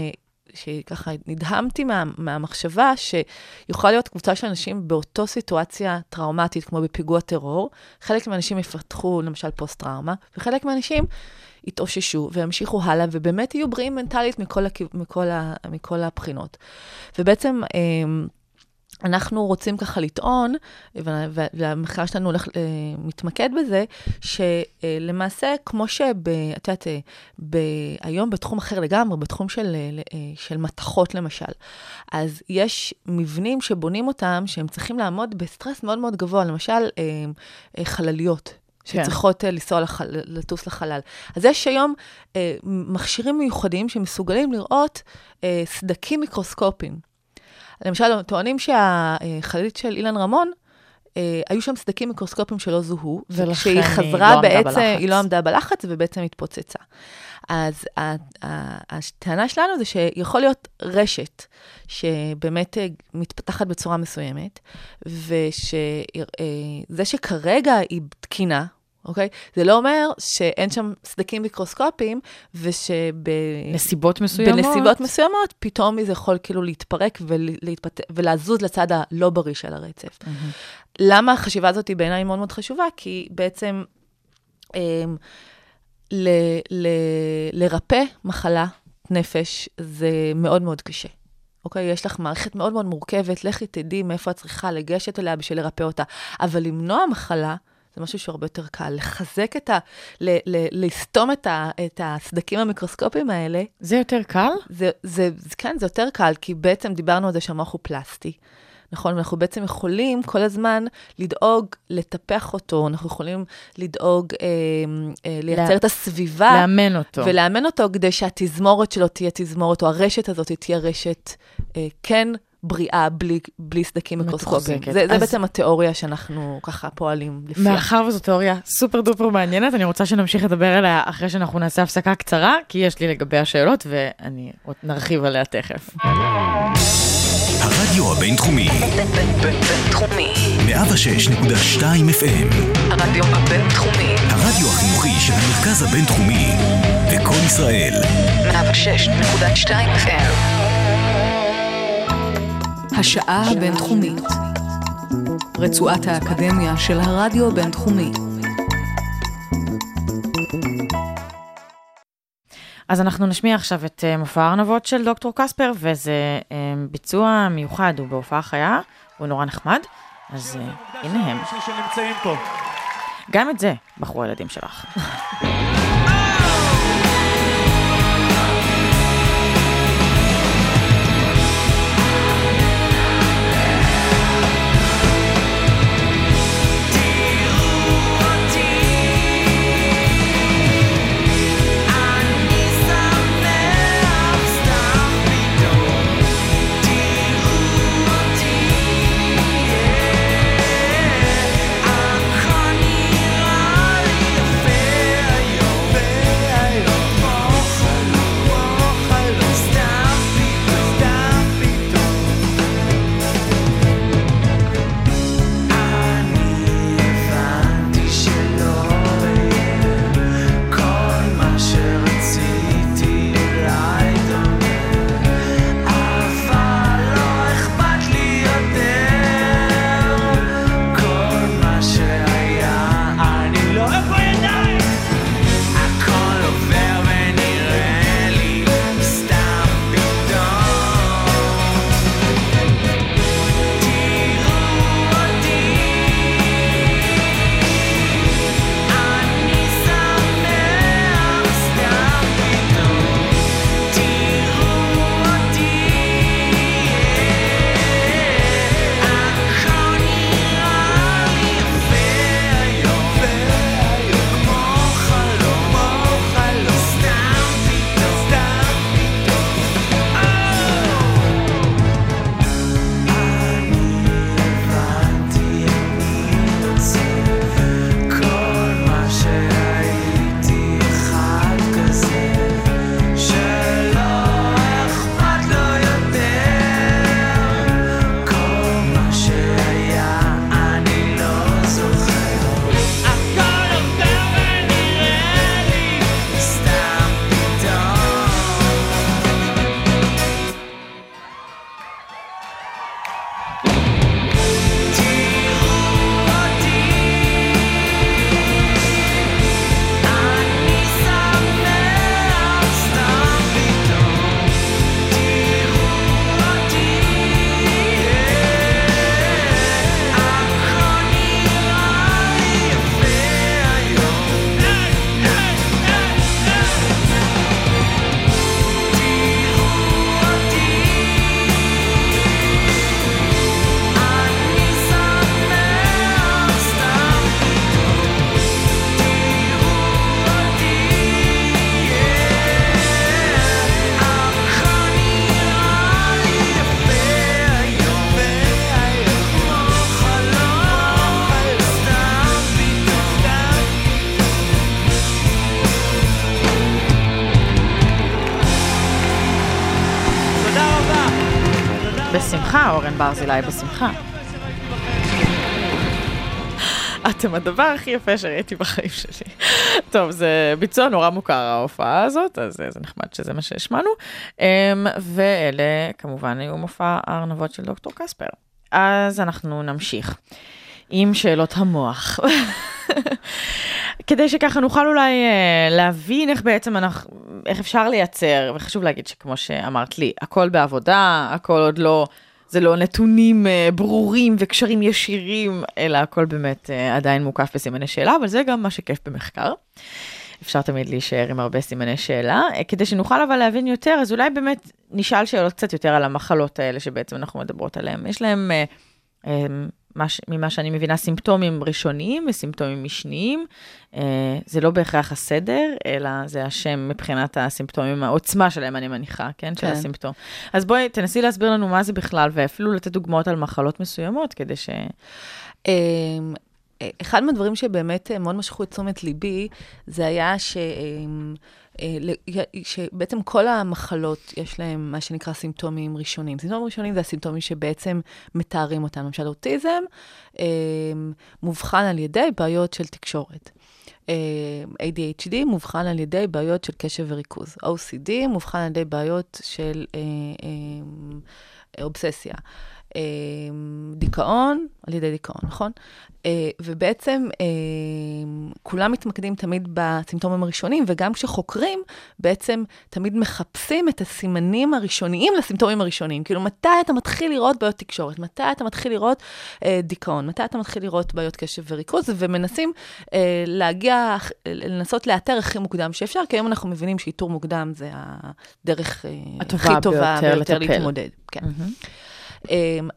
שככה נדהמתי מה, מהמחשבה שיכולה להיות קבוצה של אנשים באותו סיטואציה טראומטית, כמו בפיגוע טרור. חלק מהאנשים יפתחו למשל פוסט-טראומה, וחלק מהאנשים יתאוששו וימשיכו הלאה, ובאמת יהיו בריאים מנטלית מכל, הכ... מכל, ה... מכל הבחינות. ובעצם... אה, אנחנו רוצים ככה לטעון, והמחקר שלנו הולך, אה, מתמקד בזה, שלמעשה, כמו שב... את יודעת, אה, היום בתחום אחר לגמרי, בתחום של, אה, של מתכות למשל, אז יש מבנים שבונים אותם, שהם צריכים לעמוד בסטרס מאוד מאוד גבוה, למשל חלליות. כן. שצריכות כן. לנסוע, לח... לטוס לחלל. אז יש היום אה, מכשירים מיוחדים שמסוגלים לראות אה, סדקים מיקרוסקופיים. למשל, טוענים שהחללית של אילן רמון, אה, היו שם סדקים מיקרוסקופיים שלא זוהו, וכשהיא חזרה לא בעצם, היא לא עמדה בלחץ ובעצם התפוצצה. אז הטענה שלנו זה שיכול להיות רשת שבאמת אה, מתפתחת בצורה מסוימת, ושזה שכרגע היא תקינה, אוקיי? זה לא אומר שאין שם סדקים מיקרוסקופיים, ושב... נסיבות מסוימות. בנסיבות מסוימות, פתאום זה יכול כאילו להתפרק ולהתפת... ולזוז לצד הלא בריא של הרצף. Mm-hmm. למה החשיבה הזאת היא בעיניי מאוד מאוד חשובה? כי בעצם אה, ל... ל... לרפא מחלה נפש זה מאוד מאוד קשה. אוקיי? יש לך מערכת מאוד מאוד מורכבת, לכי תדעי מאיפה את צריכה לגשת אליה בשביל לרפא אותה. אבל למנוע מחלה, זה משהו שהוא הרבה יותר קל. לחזק את ה... ל, ל, לסתום את, ה, את הסדקים המיקרוסקופיים האלה, זה יותר קל? זה, זה, זה, כן, זה יותר קל, כי בעצם דיברנו על זה שהמוח הוא פלסטי. נכון? אנחנו בעצם יכולים כל הזמן לדאוג לטפח אותו, אנחנו יכולים לדאוג אה, אה, לייצר לה- את הסביבה. לאמן אותו. ולאמן אותו כדי שהתזמורת שלו תהיה תזמורת, או הרשת הזאת תהיה רשת אה, כן בריאה, בלי, בלי סדקים מיקרוסקופיים. זה, זה אז- בעצם התיאוריה שאנחנו ככה פועלים לפיה. מאחר וזו תיאוריה סופר דופר מעניינת, אני רוצה שנמשיך לדבר עליה אחרי שאנחנו נעשה הפסקה קצרה, כי יש לי לגביה שאלות ואני עוד נרחיב עליה תכף. הרדיו הבינתחומי, בינתחומי. 106.2 FM, הרדיו הבינתחומי. הרדיו החינוכי של המרכז הבינתחומי, לקום ישראל, 106.2 FM. השעה הבינתחומית. רצועת האקדמיה של הרדיו הבינתחומי. אז אנחנו נשמיע עכשיו את אה, מופע הארנבות של דוקטור קספר, וזה אה, ביצוע מיוחד, הוא בהופעה חיה, הוא נורא נחמד, אז אה, הנה הם. גם את זה בחרו הילדים שלך. [laughs] ברזילי, בשמחה. אתם הדבר הכי יפה שראיתי בחיים שלי. טוב, זה ביצוע נורא מוכר ההופעה הזאת, אז זה נחמד שזה מה שהשמענו. אמ, ואלה כמובן היו מופע הארנבות של דוקטור קספר. אז אנחנו נמשיך. עם שאלות המוח. כדי שככה נוכל אולי אה, להבין איך בעצם אנחנו, איך אפשר לייצר, וחשוב להגיד שכמו שאמרת לי, הכל בעבודה, הכל עוד לא, זה לא נתונים אה, ברורים וקשרים ישירים, אלא הכל באמת אה, עדיין מוקף בסימני שאלה, אבל זה גם מה שכיף במחקר. אפשר תמיד להישאר עם הרבה סימני שאלה. אה, כדי שנוכל אבל להבין יותר, אז אולי באמת נשאל שאלות קצת יותר על המחלות האלה שבעצם אנחנו מדברות עליהן. יש להם, אה, אה, מה ש- ממה שאני מבינה, סימפטומים ראשוניים וסימפטומים משניים. אה, זה לא בהכרח הסדר, אלא זה השם מבחינת הסימפטומים, העוצמה שלהם, אני מניחה, כן? של כן. הסימפטום. אז בואי, תנסי להסביר לנו מה זה בכלל, ואפילו לתת דוגמאות על מחלות מסוימות, כדי ש... אחד מהדברים שבאמת אה, מאוד משכו את תשומת ליבי, זה היה ש... אמ, אה, שבעצם כל המחלות, יש להם מה שנקרא סימפטומים ראשונים. סימפטומים ראשונים זה הסימפטומים שבעצם מתארים אותם. למשל, אוטיזם אמ, מאובחן על ידי בעיות של תקשורת. אמ, ADHD מאובחן על ידי בעיות של קשב וריכוז. OCD מאובחן על ידי בעיות של אה, אמ, אובססיה. אמ, דיכאון, על ידי דיכאון, נכון? אה, ובעצם אמ, כולם מתמקדים תמיד בסימפטומים הראשונים, וגם כשחוקרים, בעצם תמיד מחפשים את הסימנים הראשוניים לסימפטומים הראשוניים. כאילו, מתי אתה מתחיל לראות בעיות תקשורת? מתי אתה מתחיל לראות אה, דיכאון? מתי אתה מתחיל לראות בעיות קשב וריכוז? ומנסים אה, להגיע, לנסות לאתר הכי מוקדם שאפשר, כי היום אנחנו מבינים שאיתור מוקדם זה הדרך אה, הכי טובה ביותר ביותר. להתמודד. כן. אמ,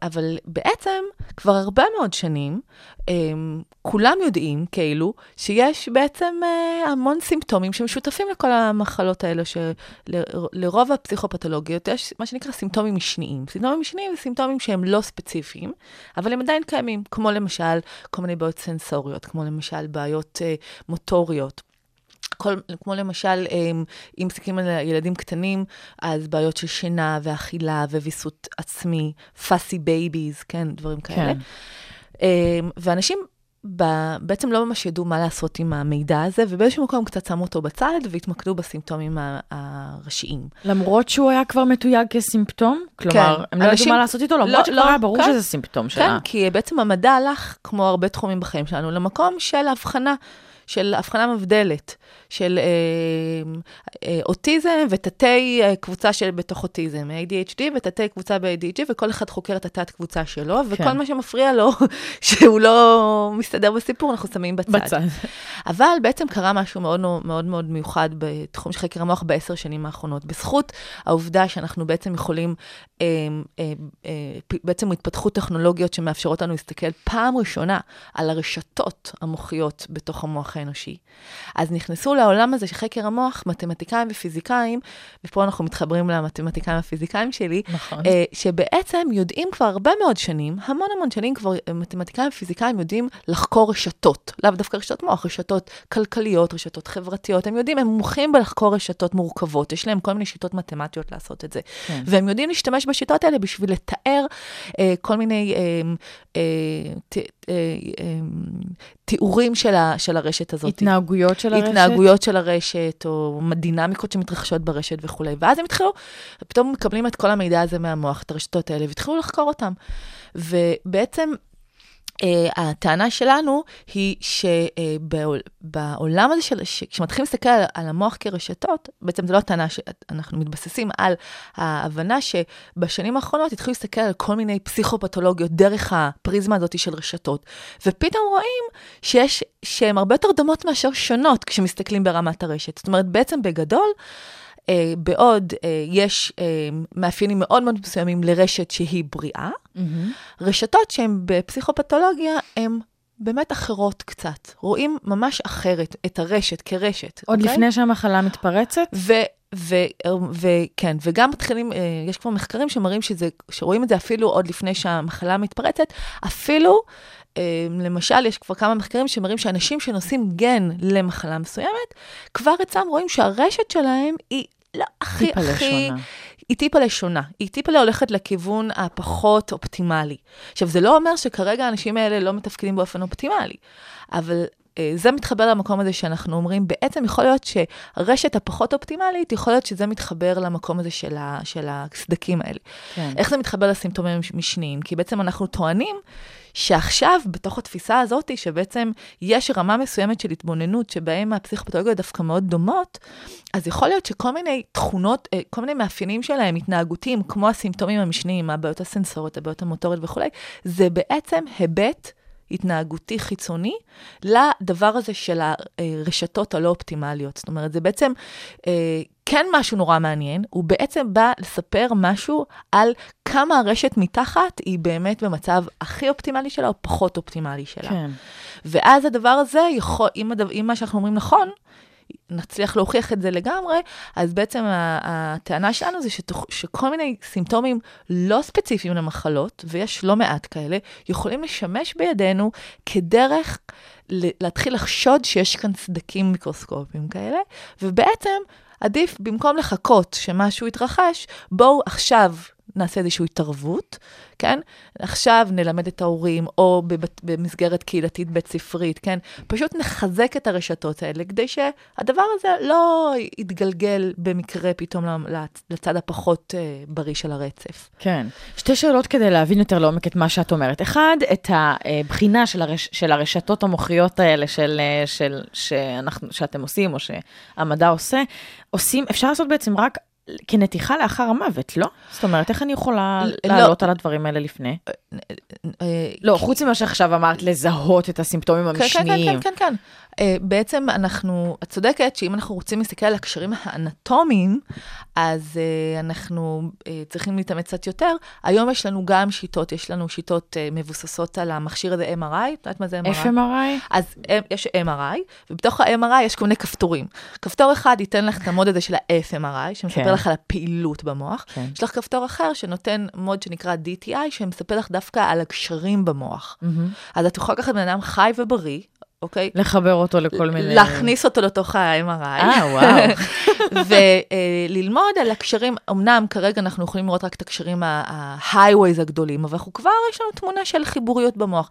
אבל בעצם כבר הרבה מאוד שנים, אמ, כולם יודעים כאילו שיש בעצם אה, המון סימפטומים שמשותפים לכל המחלות האלה, שלרוב הפסיכופתולוגיות יש מה שנקרא סימפטומים משניים. סימפטומים משניים זה סימפטומים שהם לא ספציפיים, אבל הם עדיין קיימים, כמו למשל כל מיני בעיות סנסוריות, כמו למשל בעיות אה, מוטוריות. כל, כמו למשל, אמ, אם מסתכלים על ילדים קטנים, אז בעיות של שינה ואכילה וויסות עצמי, fussy babies, כן, דברים כאלה. כן. אמ, ואנשים ב- בעצם לא ממש ידעו מה לעשות עם המידע הזה, ובאיזשהו מקום קצת שמו אותו בצד והתמקדו בסימפטומים הראשיים. למרות שהוא היה כבר מתויג כסימפטום? כלומר, הם לא ידעו אנשים- מה לעשות איתו, לא, למרות שכבר לא, היה ברור כן. שזה סימפטום שלה. כן, כי בעצם המדע הלך, כמו הרבה תחומים בחיים שלנו, למקום של הבחנה. של הבחנה מבדלת, של אה, אה, אוטיזם ותתי אה, קבוצה של בתוך אוטיזם, ADHD ותתי קבוצה ב-ADHD, וכל אחד חוקר את התת קבוצה שלו, כן. וכל מה שמפריע לו, [laughs] שהוא לא מסתדר בסיפור, אנחנו שמים בצד. בצד. אבל בעצם קרה משהו מאוד מאוד מאוד מיוחד בתחום של חקר המוח בעשר שנים האחרונות. בזכות העובדה שאנחנו בעצם יכולים, אה, אה, אה, בעצם התפתחו טכנולוגיות שמאפשרות לנו להסתכל פעם ראשונה על הרשתות המוחיות בתוך המוח האנושי. אז נכנסו לעולם הזה של חקר המוח מתמטיקאים ופיזיקאים, ופה אנחנו מתחברים למתמטיקאים הפיזיקאים שלי, נכון. אה, שבעצם יודעים כבר הרבה מאוד שנים, המון המון שנים כבר אה, מתמטיקאים ופיזיקאים יודעים לחקור רשתות, לאו דווקא רשתות מוח, רשתות כלכליות, רשתות חברתיות, הם יודעים, הם מומחים בלחקור רשתות מורכבות, יש להם כל מיני שיטות מתמטיות לעשות את זה. כן. והם יודעים להשתמש בשיטות האלה בשביל לתאר אה, כל מיני אה, אה, ת, אה, אה, תיאורים של, ה, של הרשת הזאת. התנהגויות של הרשת? התנהגויות של הרשת, או דינמיקות שמתרחשות ברשת וכולי. ואז הם התחילו, פתאום מקבלים את כל המידע הזה מהמוח, את הרשתות האלה, והתחילו לחקור אותם. ובעצם... Uh, הטענה שלנו היא שבעולם הזה של, כשמתחילים להסתכל על, על המוח כרשתות, בעצם זו לא הטענה שאנחנו מתבססים על ההבנה שבשנים האחרונות התחילו להסתכל על כל מיני פסיכופתולוגיות דרך הפריזמה הזאת של רשתות, ופתאום רואים שיש, שהן הרבה יותר דומות מאשר שונות כשמסתכלים ברמת הרשת. זאת אומרת, בעצם בגדול, אה, בעוד אה, יש אה, מאפיינים מאוד מאוד מסוימים לרשת שהיא בריאה, מהמם. רשתות שהן בפסיכופתולוגיה הן באמת אחרות קצת. רואים ממש אחרת את הרשת כרשת. עוד אוקיי? לפני שהמחלה מתפרצת? וכן, וגם מתחילים, אה, יש כבר מחקרים שמראים שזה, שרואים את זה אפילו עוד לפני שהמחלה מתפרצת, אפילו, אה, למשל, יש כבר כמה מחקרים שמראים שאנשים שנושאים גן למחלה מסוימת, כבר אצלם רואים שהרשת שלהם היא לא הכי הכי... לשונה. היא טיפה לשונה, היא טיפה הולכת לכיוון הפחות אופטימלי. עכשיו, זה לא אומר שכרגע האנשים האלה לא מתפקדים באופן אופטימלי, אבל אה, זה מתחבר למקום הזה שאנחנו אומרים, בעצם יכול להיות שהרשת הפחות אופטימלית, יכול להיות שזה מתחבר למקום הזה של, ה, של הסדקים האלה. כן. איך זה מתחבר לסימפטומים משניים? כי בעצם אנחנו טוענים שעכשיו, בתוך התפיסה הזאת, שבעצם יש רמה מסוימת של התבוננות, שבהם הפסיכופתולוגיות דווקא מאוד דומות, אז יכול להיות שכל מיני תכונות, אה, כל מיני מאפיינים שלהם, התנהגותיים, כמו הסימפטומים המשניים, הבעיות הסנסוריות, הבעיות המוטוריות וכולי, זה בעצם היבט התנהגותי חיצוני לדבר הזה של הרשתות הלא אופטימליות. זאת אומרת, זה בעצם אה, כן משהו נורא מעניין, הוא בעצם בא לספר משהו על כמה הרשת מתחת היא באמת במצב הכי אופטימלי שלה או פחות אופטימלי שלה. כן. ואז הדבר הזה יכול, אם, הדבר, אם מה שאנחנו אומרים נכון, נצליח להוכיח את זה לגמרי, אז בעצם הטענה שלנו זה שתוך, שכל מיני סימפטומים לא ספציפיים למחלות, ויש לא מעט כאלה, יכולים לשמש בידינו כדרך להתחיל לחשוד שיש כאן סדקים מיקרוסקופיים כאלה, ובעצם עדיף, במקום לחכות שמשהו יתרחש, בואו עכשיו נעשה איזושהי התערבות, כן? עכשיו נלמד את ההורים, או בבת, במסגרת קהילתית בית ספרית, כן? פשוט נחזק את הרשתות האלה, כדי שהדבר הזה לא יתגלגל במקרה פתאום לצד הפחות uh, בריא של הרצף. כן. שתי שאלות כדי להבין יותר לעומק את מה שאת אומרת. אחד, את הבחינה של, הרש, של הרשתות המוחיות האלה של, של, שאנחנו, שאתם עושים, או שהמדע עושה, עושים, אפשר לעשות בעצם רק כנתיחה לאחר המוות, לא? זאת אומרת, איך אני יכולה לא. לעלות על הדברים האלה לפני? אה, לא, חוץ ממה שעכשיו אמרת, לזהות את הסימפטומים כן, כן, המשניים. כן, כן, כן. אה, בעצם אנחנו, את צודקת שאם אנחנו רוצים להסתכל על הקשרים האנטומיים, אז אה, אנחנו צריכים להתאמץ קצת יותר. היום יש לנו גם שיטות, יש לנו שיטות מבוססות על המכשיר הזה MRI, את יודעת מה זה MRI? FMRI? אז יש MRI, ובתוך ה-MRI יש כל מיני כפתורים. כפתור אחד ייתן לך את המוד הזה של ה-FMRI, שמספר כן. לך על הפעילות במוח. כן. יש לך כפתור אחר שנותן מוד שנקרא DTI, שמספר לך דווקא על הקשרים במוח. אז את יכולה לקחת בן אדם חי ובריא, אוקיי? לחבר אותו לכל מיני... להכניס אותו לתוך ה-MRI. אה, וואו. [laughs] וללמוד על הקשרים, אמנם כרגע אנחנו יכולים לראות רק את הקשרים ה-highways הגדולים, אבל אנחנו כבר, יש לנו תמונה של חיבוריות במוח.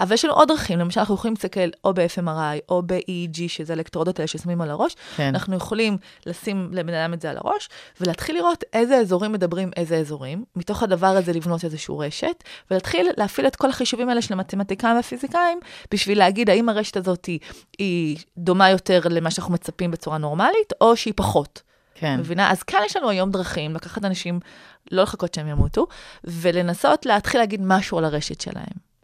אבל יש לנו עוד דרכים, למשל אנחנו יכולים להסתכל או ב-FMRI או ב-EEG, שזה אלקטרודות האלה ששמים על הראש, כן. אנחנו יכולים לשים לבן אדם את זה על הראש, ולהתחיל לראות איזה אזורים מדברים איזה אזורים, מתוך הדבר הזה לבנות איזושהי רשת, ולהתחיל להפעיל את כל החישובים האלה של המתמטיקאים והפיזיקאים, בשביל להגיד האם הרשת הזאת היא, היא דומה יותר למה שאנחנו מצפים בצורה נורמלית, או שהיא פחות. כן. מבינה? אז כאן יש לנו היום דרכים לקחת אנשים, לא לחכות שהם ימותו, ולנסות להתחיל להגיד משהו על הרשת שלהם.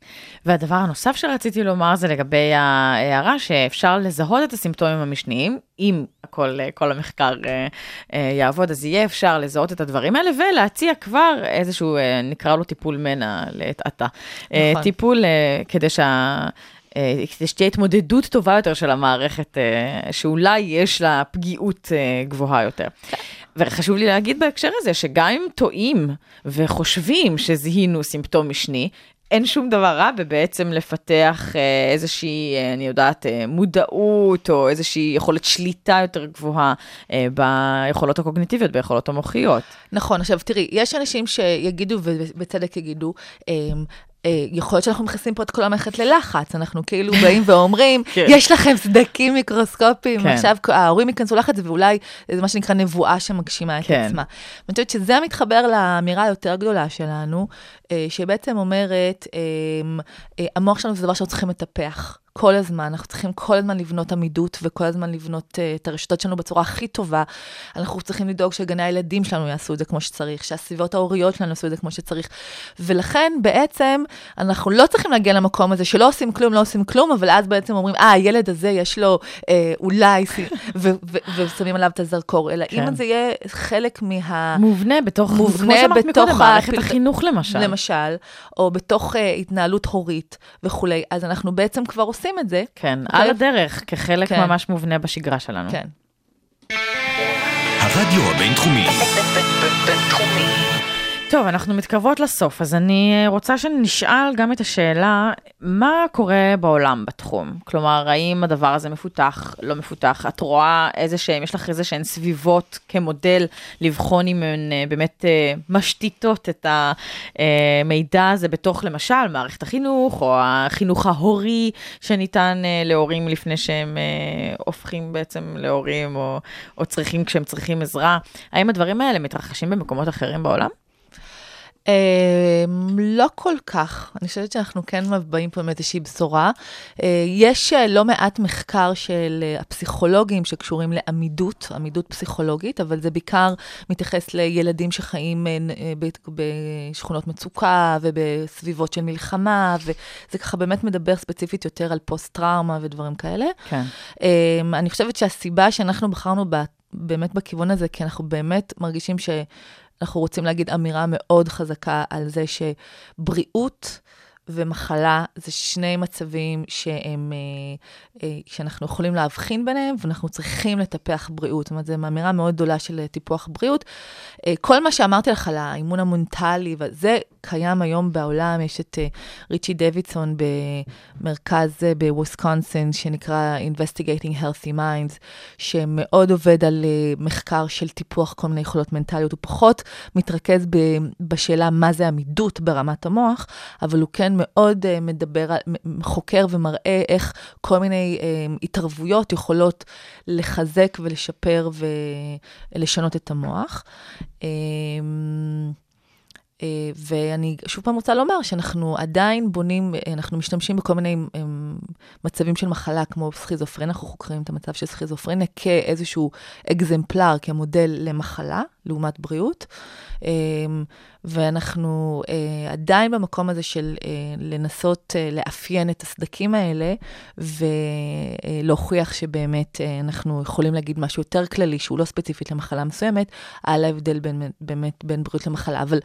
והדבר הנוסף שרציתי לומר זה לגבי ההערה שאפשר לזהות את הסימפטומים המשניים, אם הכל, כל המחקר אה, אה, יעבוד, אז יהיה אפשר לזהות את הדברים האלה ולהציע כבר איזשהו, אה, נקרא לו טיפול מנע לעת עתה. נכון. טיפול כדי שה... אה, כדי שתהיה התמודדות טובה יותר של המערכת, אה, שאולי יש לה פגיעות אה, גבוהה יותר. וחשוב לי להגיד בהקשר הזה, שגם אם טועים וחושבים שזיהינו סימפטום משני, אין שום דבר רע בבעצם לפתח אה, איזושהי, אה, אני יודעת, אה, מודעות או איזושהי יכולת שליטה יותר גבוהה אה, ביכולות הקוגניטיביות, ביכולות המוחיות. נכון, עכשיו תראי, יש אנשים שיגידו, ובצדק יגידו, אה, יכול להיות שאנחנו מכניסים פה את כל המערכת ללחץ, אנחנו כאילו [laughs] באים ואומרים, כן. יש לכם סדקים מיקרוסקופיים, כן. עכשיו ההורים ייכנסו לחץ, ואולי זה מה שנקרא נבואה שמגשימה את כן. עצמה. אני חושבת שזה מתחבר לאמירה היותר גדולה שלנו, אה, שבעצם אומרת, אמ, אה, המוח שלנו זה דבר שאנחנו צריכים לטפח. כל הזמן, אנחנו צריכים כל הזמן לבנות עמידות וכל הזמן לבנות uh, את הרשתות שלנו בצורה הכי טובה. אנחנו צריכים לדאוג שגני הילדים שלנו יעשו את זה כמו שצריך, שהסביבות ההוריות שלנו יעשו את זה כמו שצריך. ולכן בעצם אנחנו לא צריכים להגיע למקום הזה שלא עושים כלום, לא עושים כלום, אבל אז בעצם אומרים, אה, הילד הזה יש לו אה, אולי, סי-" ו- ו- ושמים עליו את הזרקור, אלא כן. אם זה יהיה חלק מה... מובנה בתוך, מובנה כמו שאמרת מקודם, מערכת הפל- החינוך למשל. למשל, או בתוך uh, התנהלות הורית וכולי, אז אנחנו בעצם כבר עושים את זה. כן, אוקיי? על הדרך, כחלק כן. ממש מובנה בשגרה שלנו. כן. הרדיו הבינתחומי, בינתחומי. טוב, אנחנו מתקרבות לסוף, אז אני אה, רוצה שנשאל גם את השאלה, מה קורה בעולם בתחום? כלומר, האם הדבר הזה מפותח, לא מפותח? את רואה איזה שהם, יש לך איזה שהן סביבות כמודל לבחון אם הן אה, באמת אה, משתיתות את המידע הזה בתוך, למשל, מערכת החינוך, או החינוך ההורי שניתן אה, להורים לפני שהם אה, הופכים בעצם להורים, או, או צריכים כשהם צריכים עזרה. האם הדברים האלה מתרחשים במקומות אחרים בעולם? אמ, לא כל כך. אני חושבת שאנחנו כן באים פה עם איזושהי בשורה. אה, יש אה, לא מעט מחקר של אה, הפסיכולוגים שקשורים לעמידות, עמידות פסיכולוגית, אבל זה בעיקר מתייחס לילדים שחיים בשכונות מצוקה ובסביבות של מלחמה, וזה ככה באמת מדבר ספציפית יותר על פוסט-טראומה ודברים כאלה. כן. אמ, אני חושבת שהסיבה שאנחנו בחרנו באמת בכיוון הזה, כי אנחנו באמת מרגישים ש... אנחנו רוצים להגיד אמירה מאוד חזקה על זה שבריאות ומחלה זה שני מצבים שהם, אה, אה, שאנחנו יכולים להבחין ביניהם, ואנחנו צריכים לטפח בריאות. זאת אומרת, זו אמירה מאוד גדולה של טיפוח בריאות. אה, כל מה שאמרתי לך על האימון המונטלי, וזה קיים היום בעולם, יש את ריצ'י דוידסון במרכז בוויסקונסין, שנקרא Investigating Healthy Minds, שמאוד עובד על מחקר של טיפוח כל מיני יכולות מנטליות. הוא פחות מתרכז בשאלה מה זה עמידות ברמת המוח, אבל הוא כן מאוד uh, מדבר, חוקר ומראה איך כל מיני uh, התערבויות יכולות לחזק ולשפר ולשנות את המוח. Uh, uh, ואני שוב פעם רוצה לומר שאנחנו עדיין בונים, אנחנו משתמשים בכל מיני מצבים של מחלה, כמו סכיזופרניה, אנחנו חוקרים את המצב של סכיזופרניה כאיזשהו אקזמפלר, כמודל למחלה, לעומת בריאות. Um, ואנחנו אה, עדיין במקום הזה של אה, לנסות אה, לאפיין את הסדקים האלה, ולהוכיח שבאמת אנחנו יכולים להגיד משהו יותר כללי, שהוא לא ספציפית למחלה מסוימת, על ההבדל בין, באמת בין בריאות למחלה. אבל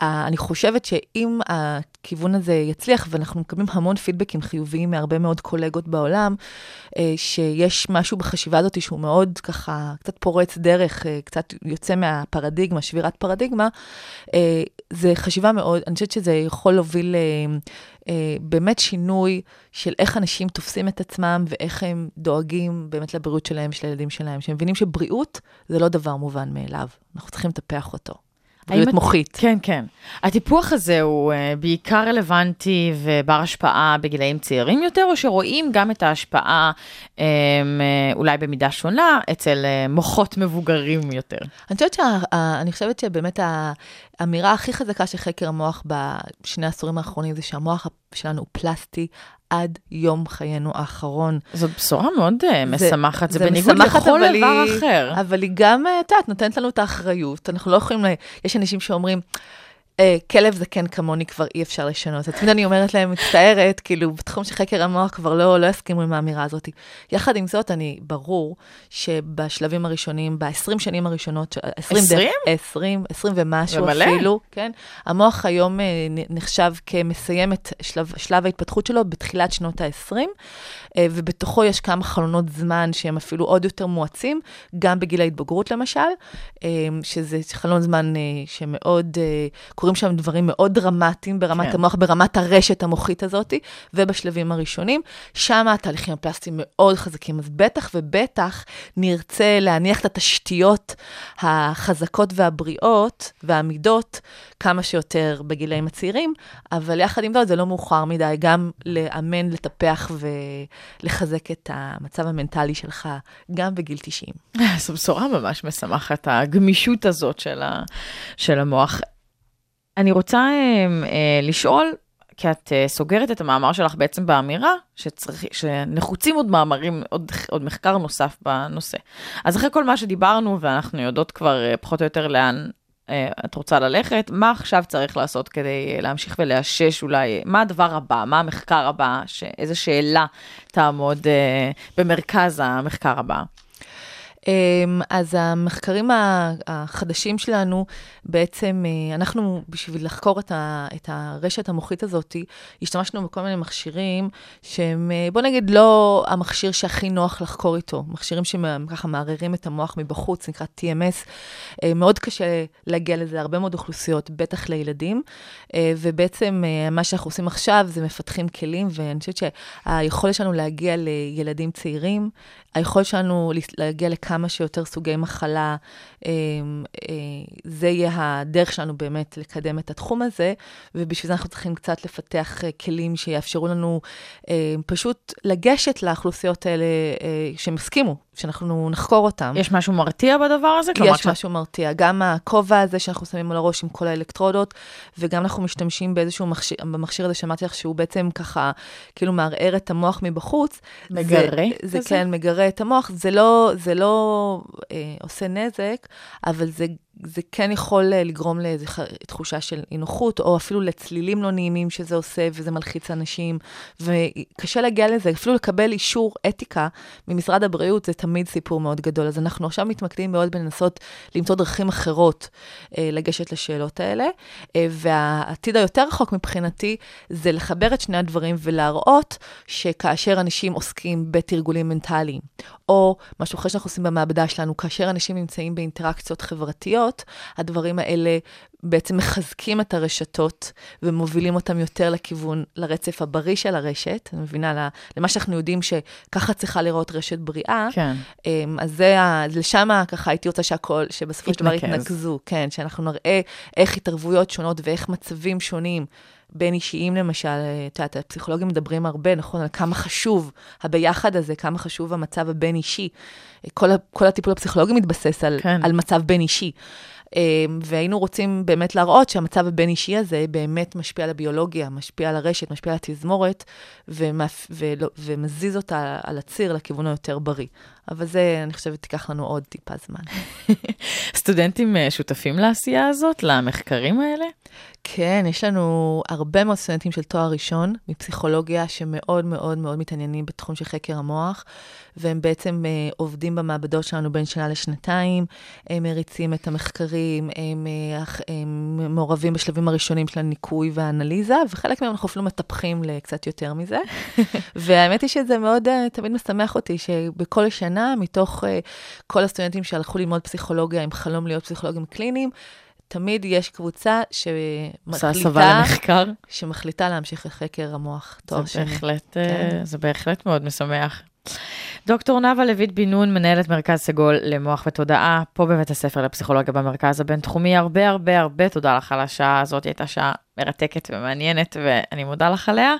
אני חושבת שאם הכיוון הזה יצליח, ואנחנו מקבלים המון פידבקים חיוביים מהרבה מאוד קולגות בעולם, שיש משהו בחשיבה הזאת שהוא מאוד ככה, קצת פורץ דרך, קצת יוצא מהפרדיגמה, שבירת פרדיגמה, אה, זה חשיבה מאוד, אני חושבת שזה יכול להוביל אה, אה, באמת שינוי של איך אנשים תופסים את עצמם ואיך הם דואגים באמת לבריאות שלהם, של הילדים שלהם, שהם מבינים שבריאות זה לא דבר מובן מאליו, אנחנו צריכים לטפח אותו. בריאות מוחית. כן, כן. הטיפוח הזה הוא uh, בעיקר רלוונטי ובר השפעה בגילאים צעירים יותר, או שרואים גם את ההשפעה um, אולי במידה שונה אצל uh, מוחות מבוגרים יותר? אני חושבת, שה, אני חושבת שבאמת האמירה הכי חזקה של חקר המוח בשני העשורים האחרונים זה שהמוח שלנו הוא פלסטי, עד יום חיינו האחרון. זאת בשורה מאוד uh, משמחת, זה, זה בניגוד לכל דבר אחר. אבל היא גם, את יודעת, נותנת לנו את האחריות. אנחנו לא יכולים, יש אנשים שאומרים, אה, כלב זקן כמוני כבר אי אפשר לשנות. אז תמיד אני אומרת להם, מצטערת, כאילו, בתחום של חקר המוח כבר לא, לא יסכימו עם האמירה הזאת. יחד עם זאת, אני, ברור שבשלבים הראשונים, ב-20 שנים הראשונות, 20? 20? 20, 20 ומשהו אפילו, כן? המוח היום אה, נחשב כמסיים את שלב, שלב ההתפתחות שלו בתחילת שנות ה-20, אה, ובתוכו יש כמה חלונות זמן שהם אפילו עוד יותר מואצים, גם בגיל ההתבגרות למשל, אה, שזה חלון זמן אה, שמאוד... קורים שם דברים מאוד דרמטיים ברמת כן. המוח, ברמת הרשת המוחית הזאת, ובשלבים הראשונים. שם התהליכים הפלסטיים מאוד חזקים, אז בטח ובטח נרצה להניח את התשתיות החזקות והבריאות והעמידות כמה שיותר בגילאים הצעירים, אבל יחד עם זאת זה לא מאוחר מדי גם לאמן, לטפח ולחזק את המצב המנטלי שלך גם בגיל 90. [laughs] זו בשורה ממש משמחת, הגמישות הזאת של, ה, של המוח. אני רוצה אה, אה, לשאול, כי את אה, סוגרת את המאמר שלך בעצם באמירה שצריך, שנחוצים עוד מאמרים, עוד, עוד מחקר נוסף בנושא. אז אחרי כל מה שדיברנו, ואנחנו יודעות כבר אה, פחות או יותר לאן אה, את רוצה ללכת, מה עכשיו צריך לעשות כדי אה, להמשיך ולאשש אולי, מה הדבר הבא, מה המחקר הבא, ש, איזה שאלה תעמוד אה, במרכז המחקר הבא? אמ, אז המחקרים החדשים שלנו, בעצם אה, אנחנו, בשביל לחקור את, ה, את הרשת המוחית הזאת, השתמשנו בכל מיני מכשירים שהם, אה, בוא נגיד, לא המכשיר שהכי נוח לחקור איתו. מכשירים שככה מערערים את המוח מבחוץ, נקרא TMS. אה, מאוד קשה להגיע לזה, הרבה מאוד אוכלוסיות, בטח לילדים. ובעצם מה שאנחנו עושים עכשיו זה מפתחים כלים, ואני חושבת שהיכולת שלנו להגיע לילדים צעירים, היכולת שלנו להגיע לכמה שיותר סוגי מחלה, זה יהיה הדרך שלנו באמת לקדם את התחום הזה, ובשביל זה אנחנו צריכים קצת לפתח אה, כלים שיאפשרו לנו פשוט לגשת לאוכלוסיות האלה שהם הסכימו, שאנחנו נחקור אותם. יש משהו מרתיע בדבר הזה? כלומר, יש משהו מרתיע. גם הכובע הזה שאנחנו שמים על הראש עם כל האלקטרודות, וגם אנחנו משתמשים באיזשהו מכשיר, במכשיר הזה שאמרתי לך, שהוא בעצם ככה, כאילו מערער את המוח מבחוץ. מגרה זה, זה? כן, מגרה את המוח. זה לא, זה לא אה, עושה נזק, אבל זה זה כן יכול אה, לגרום לאיזו תחושה של אי נוחות, או אפילו לצלילים לא נעימים שזה עושה, וזה מלחיץ אנשים, וקשה להגיע לזה, אפילו לקבל אישור אתיקה ממשרד הבריאות, זה תמיד סיפור מאוד גדול. אז אנחנו עכשיו מתמקדים מאוד בלנסות למצוא דרכים אחרות אה, לגשת לשאלות האלה, אה, והעתיד היותר רחוק מבחינתי, זה לחבר את שני הדברים ולהראות שכאשר אנשים עוסקים בתרגולים מנטליים, או משהו אחר שאנחנו עושים במעבדה שלנו, כאשר אנשים נמצאים באינטראקציות חברתיות, הדברים האלה בעצם מחזקים את הרשתות ומובילים אותם יותר לכיוון, לרצף הבריא של הרשת. אני מבינה, למה שאנחנו יודעים שככה צריכה לראות רשת בריאה. כן. אמ, אז זה, לשם ככה הייתי רוצה שהכל, שבסופו של דבר יתנקז. יתנקזו, כן, שאנחנו נראה איך התערבויות שונות ואיך מצבים שונים. בין אישיים למשל, אה, את יודעת, הפסיכולוגים מדברים הרבה, נכון, על כמה חשוב הביחד הזה, כמה חשוב המצב הבין-אישי. כל, ה- כל הטיפול הפסיכולוגי מתבסס על, כן. על מצב בין-אישי. אה, והיינו רוצים באמת להראות שהמצב הבין-אישי הזה באמת משפיע על הביולוגיה, משפיע על הרשת, משפיע על התזמורת, ומאפ... ולא... ומזיז אותה על הציר לכיוון היותר בריא. אבל זה, אני חושבת, תיקח לנו עוד טיפה זמן. [laughs] סטודנטים אה, שותפים לעשייה הזאת, למחקרים האלה? כן, יש לנו הרבה מאוד סטודנטים של תואר ראשון מפסיכולוגיה שמאוד מאוד מאוד מתעניינים בתחום של חקר המוח, והם בעצם אה, עובדים במעבדות שלנו בין שנה לשנתיים, הם מריצים את המחקרים, הם, אה, הם מעורבים בשלבים הראשונים של הניקוי והאנליזה, וחלק מהם אנחנו אפילו מטפחים לקצת יותר מזה. [laughs] והאמת היא שזה מאוד אה, תמיד משמח אותי, שבכל שנה, מתוך אה, כל הסטודנטים שהלכו ללמוד פסיכולוגיה עם חלום להיות פסיכולוגים קליניים, תמיד יש קבוצה שמחליטה, למחקר? שמחליטה להמשיך לחקר המוח, תואר שני. בהחלט, אה, כן. זה בהחלט מאוד משמח. דוקטור נאוה לויט בן נון, מנהלת מרכז סגול למוח ותודעה, פה בבית הספר לפסיכולוגיה במרכז הבינתחומי. הרבה הרבה הרבה תודה לך על השעה הזאת, הייתה שעה מרתקת ומעניינת, ואני מודה לך עליה.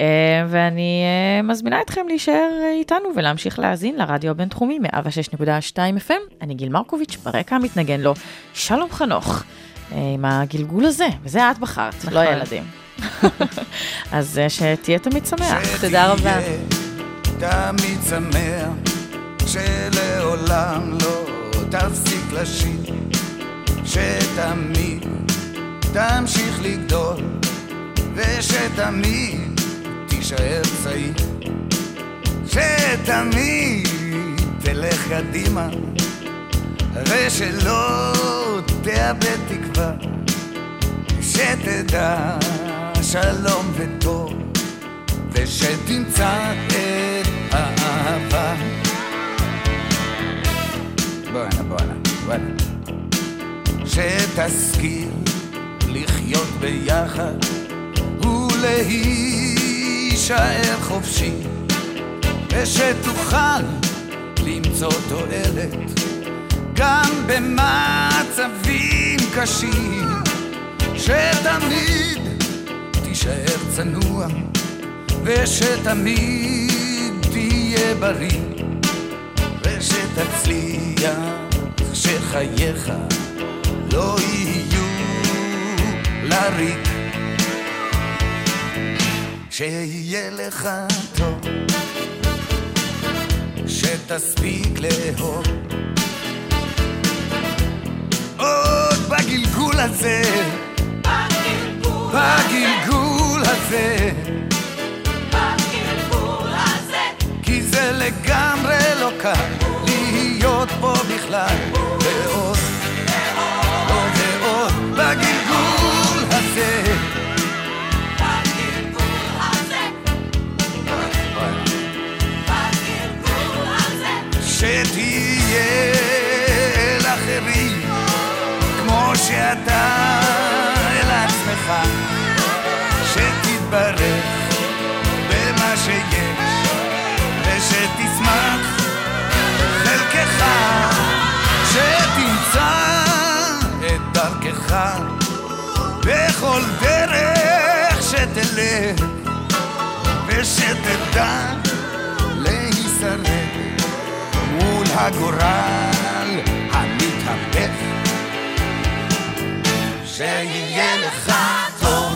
אה, ואני אה, מזמינה אתכם להישאר איתנו ולהמשיך להאזין לרדיו הבינתחומי 106.2 FM. אני גיל מרקוביץ', ברקע המתנגן לו שלום חנוך, אה, עם הגלגול הזה, וזה את בחרת, לא נכון. הילדים. [laughs] אז אה, שתהיה תמיד שמח. תודה רבה. תמיד שמח, שלעולם לא תפסיק לשיר, שתמיד תמשיך לגדול, ושתמיד תישאר צעיר, שתמיד תלך קדימה, ושלא תאבד תקווה, שתדע שלום וטוב. ושתמצא את בואנה, בואנה, בואנה. שתשכיל לחיות ביחד ולהישאר חופשי, ושתוכל למצוא תועלת גם במצבים קשים, שתמיד תישאר צנוע ושתמיד תהיה בריא ושתצליח שחייך לא יהיו לריק. שיהיה לך טוב שתספיק לאהוב. עוד בגלגול הזה. בגלגול הזה. כי זה לגמרי לא קל פה בכלל ועוד, עוד ועוד בגלגול הזה. שתהיה אל אחרים כמו שאתה חלקך שתמצא את דרכך. בכל דרך שתלך ושתדע להישרד הגורל המתהפך. שיהיה לך טוב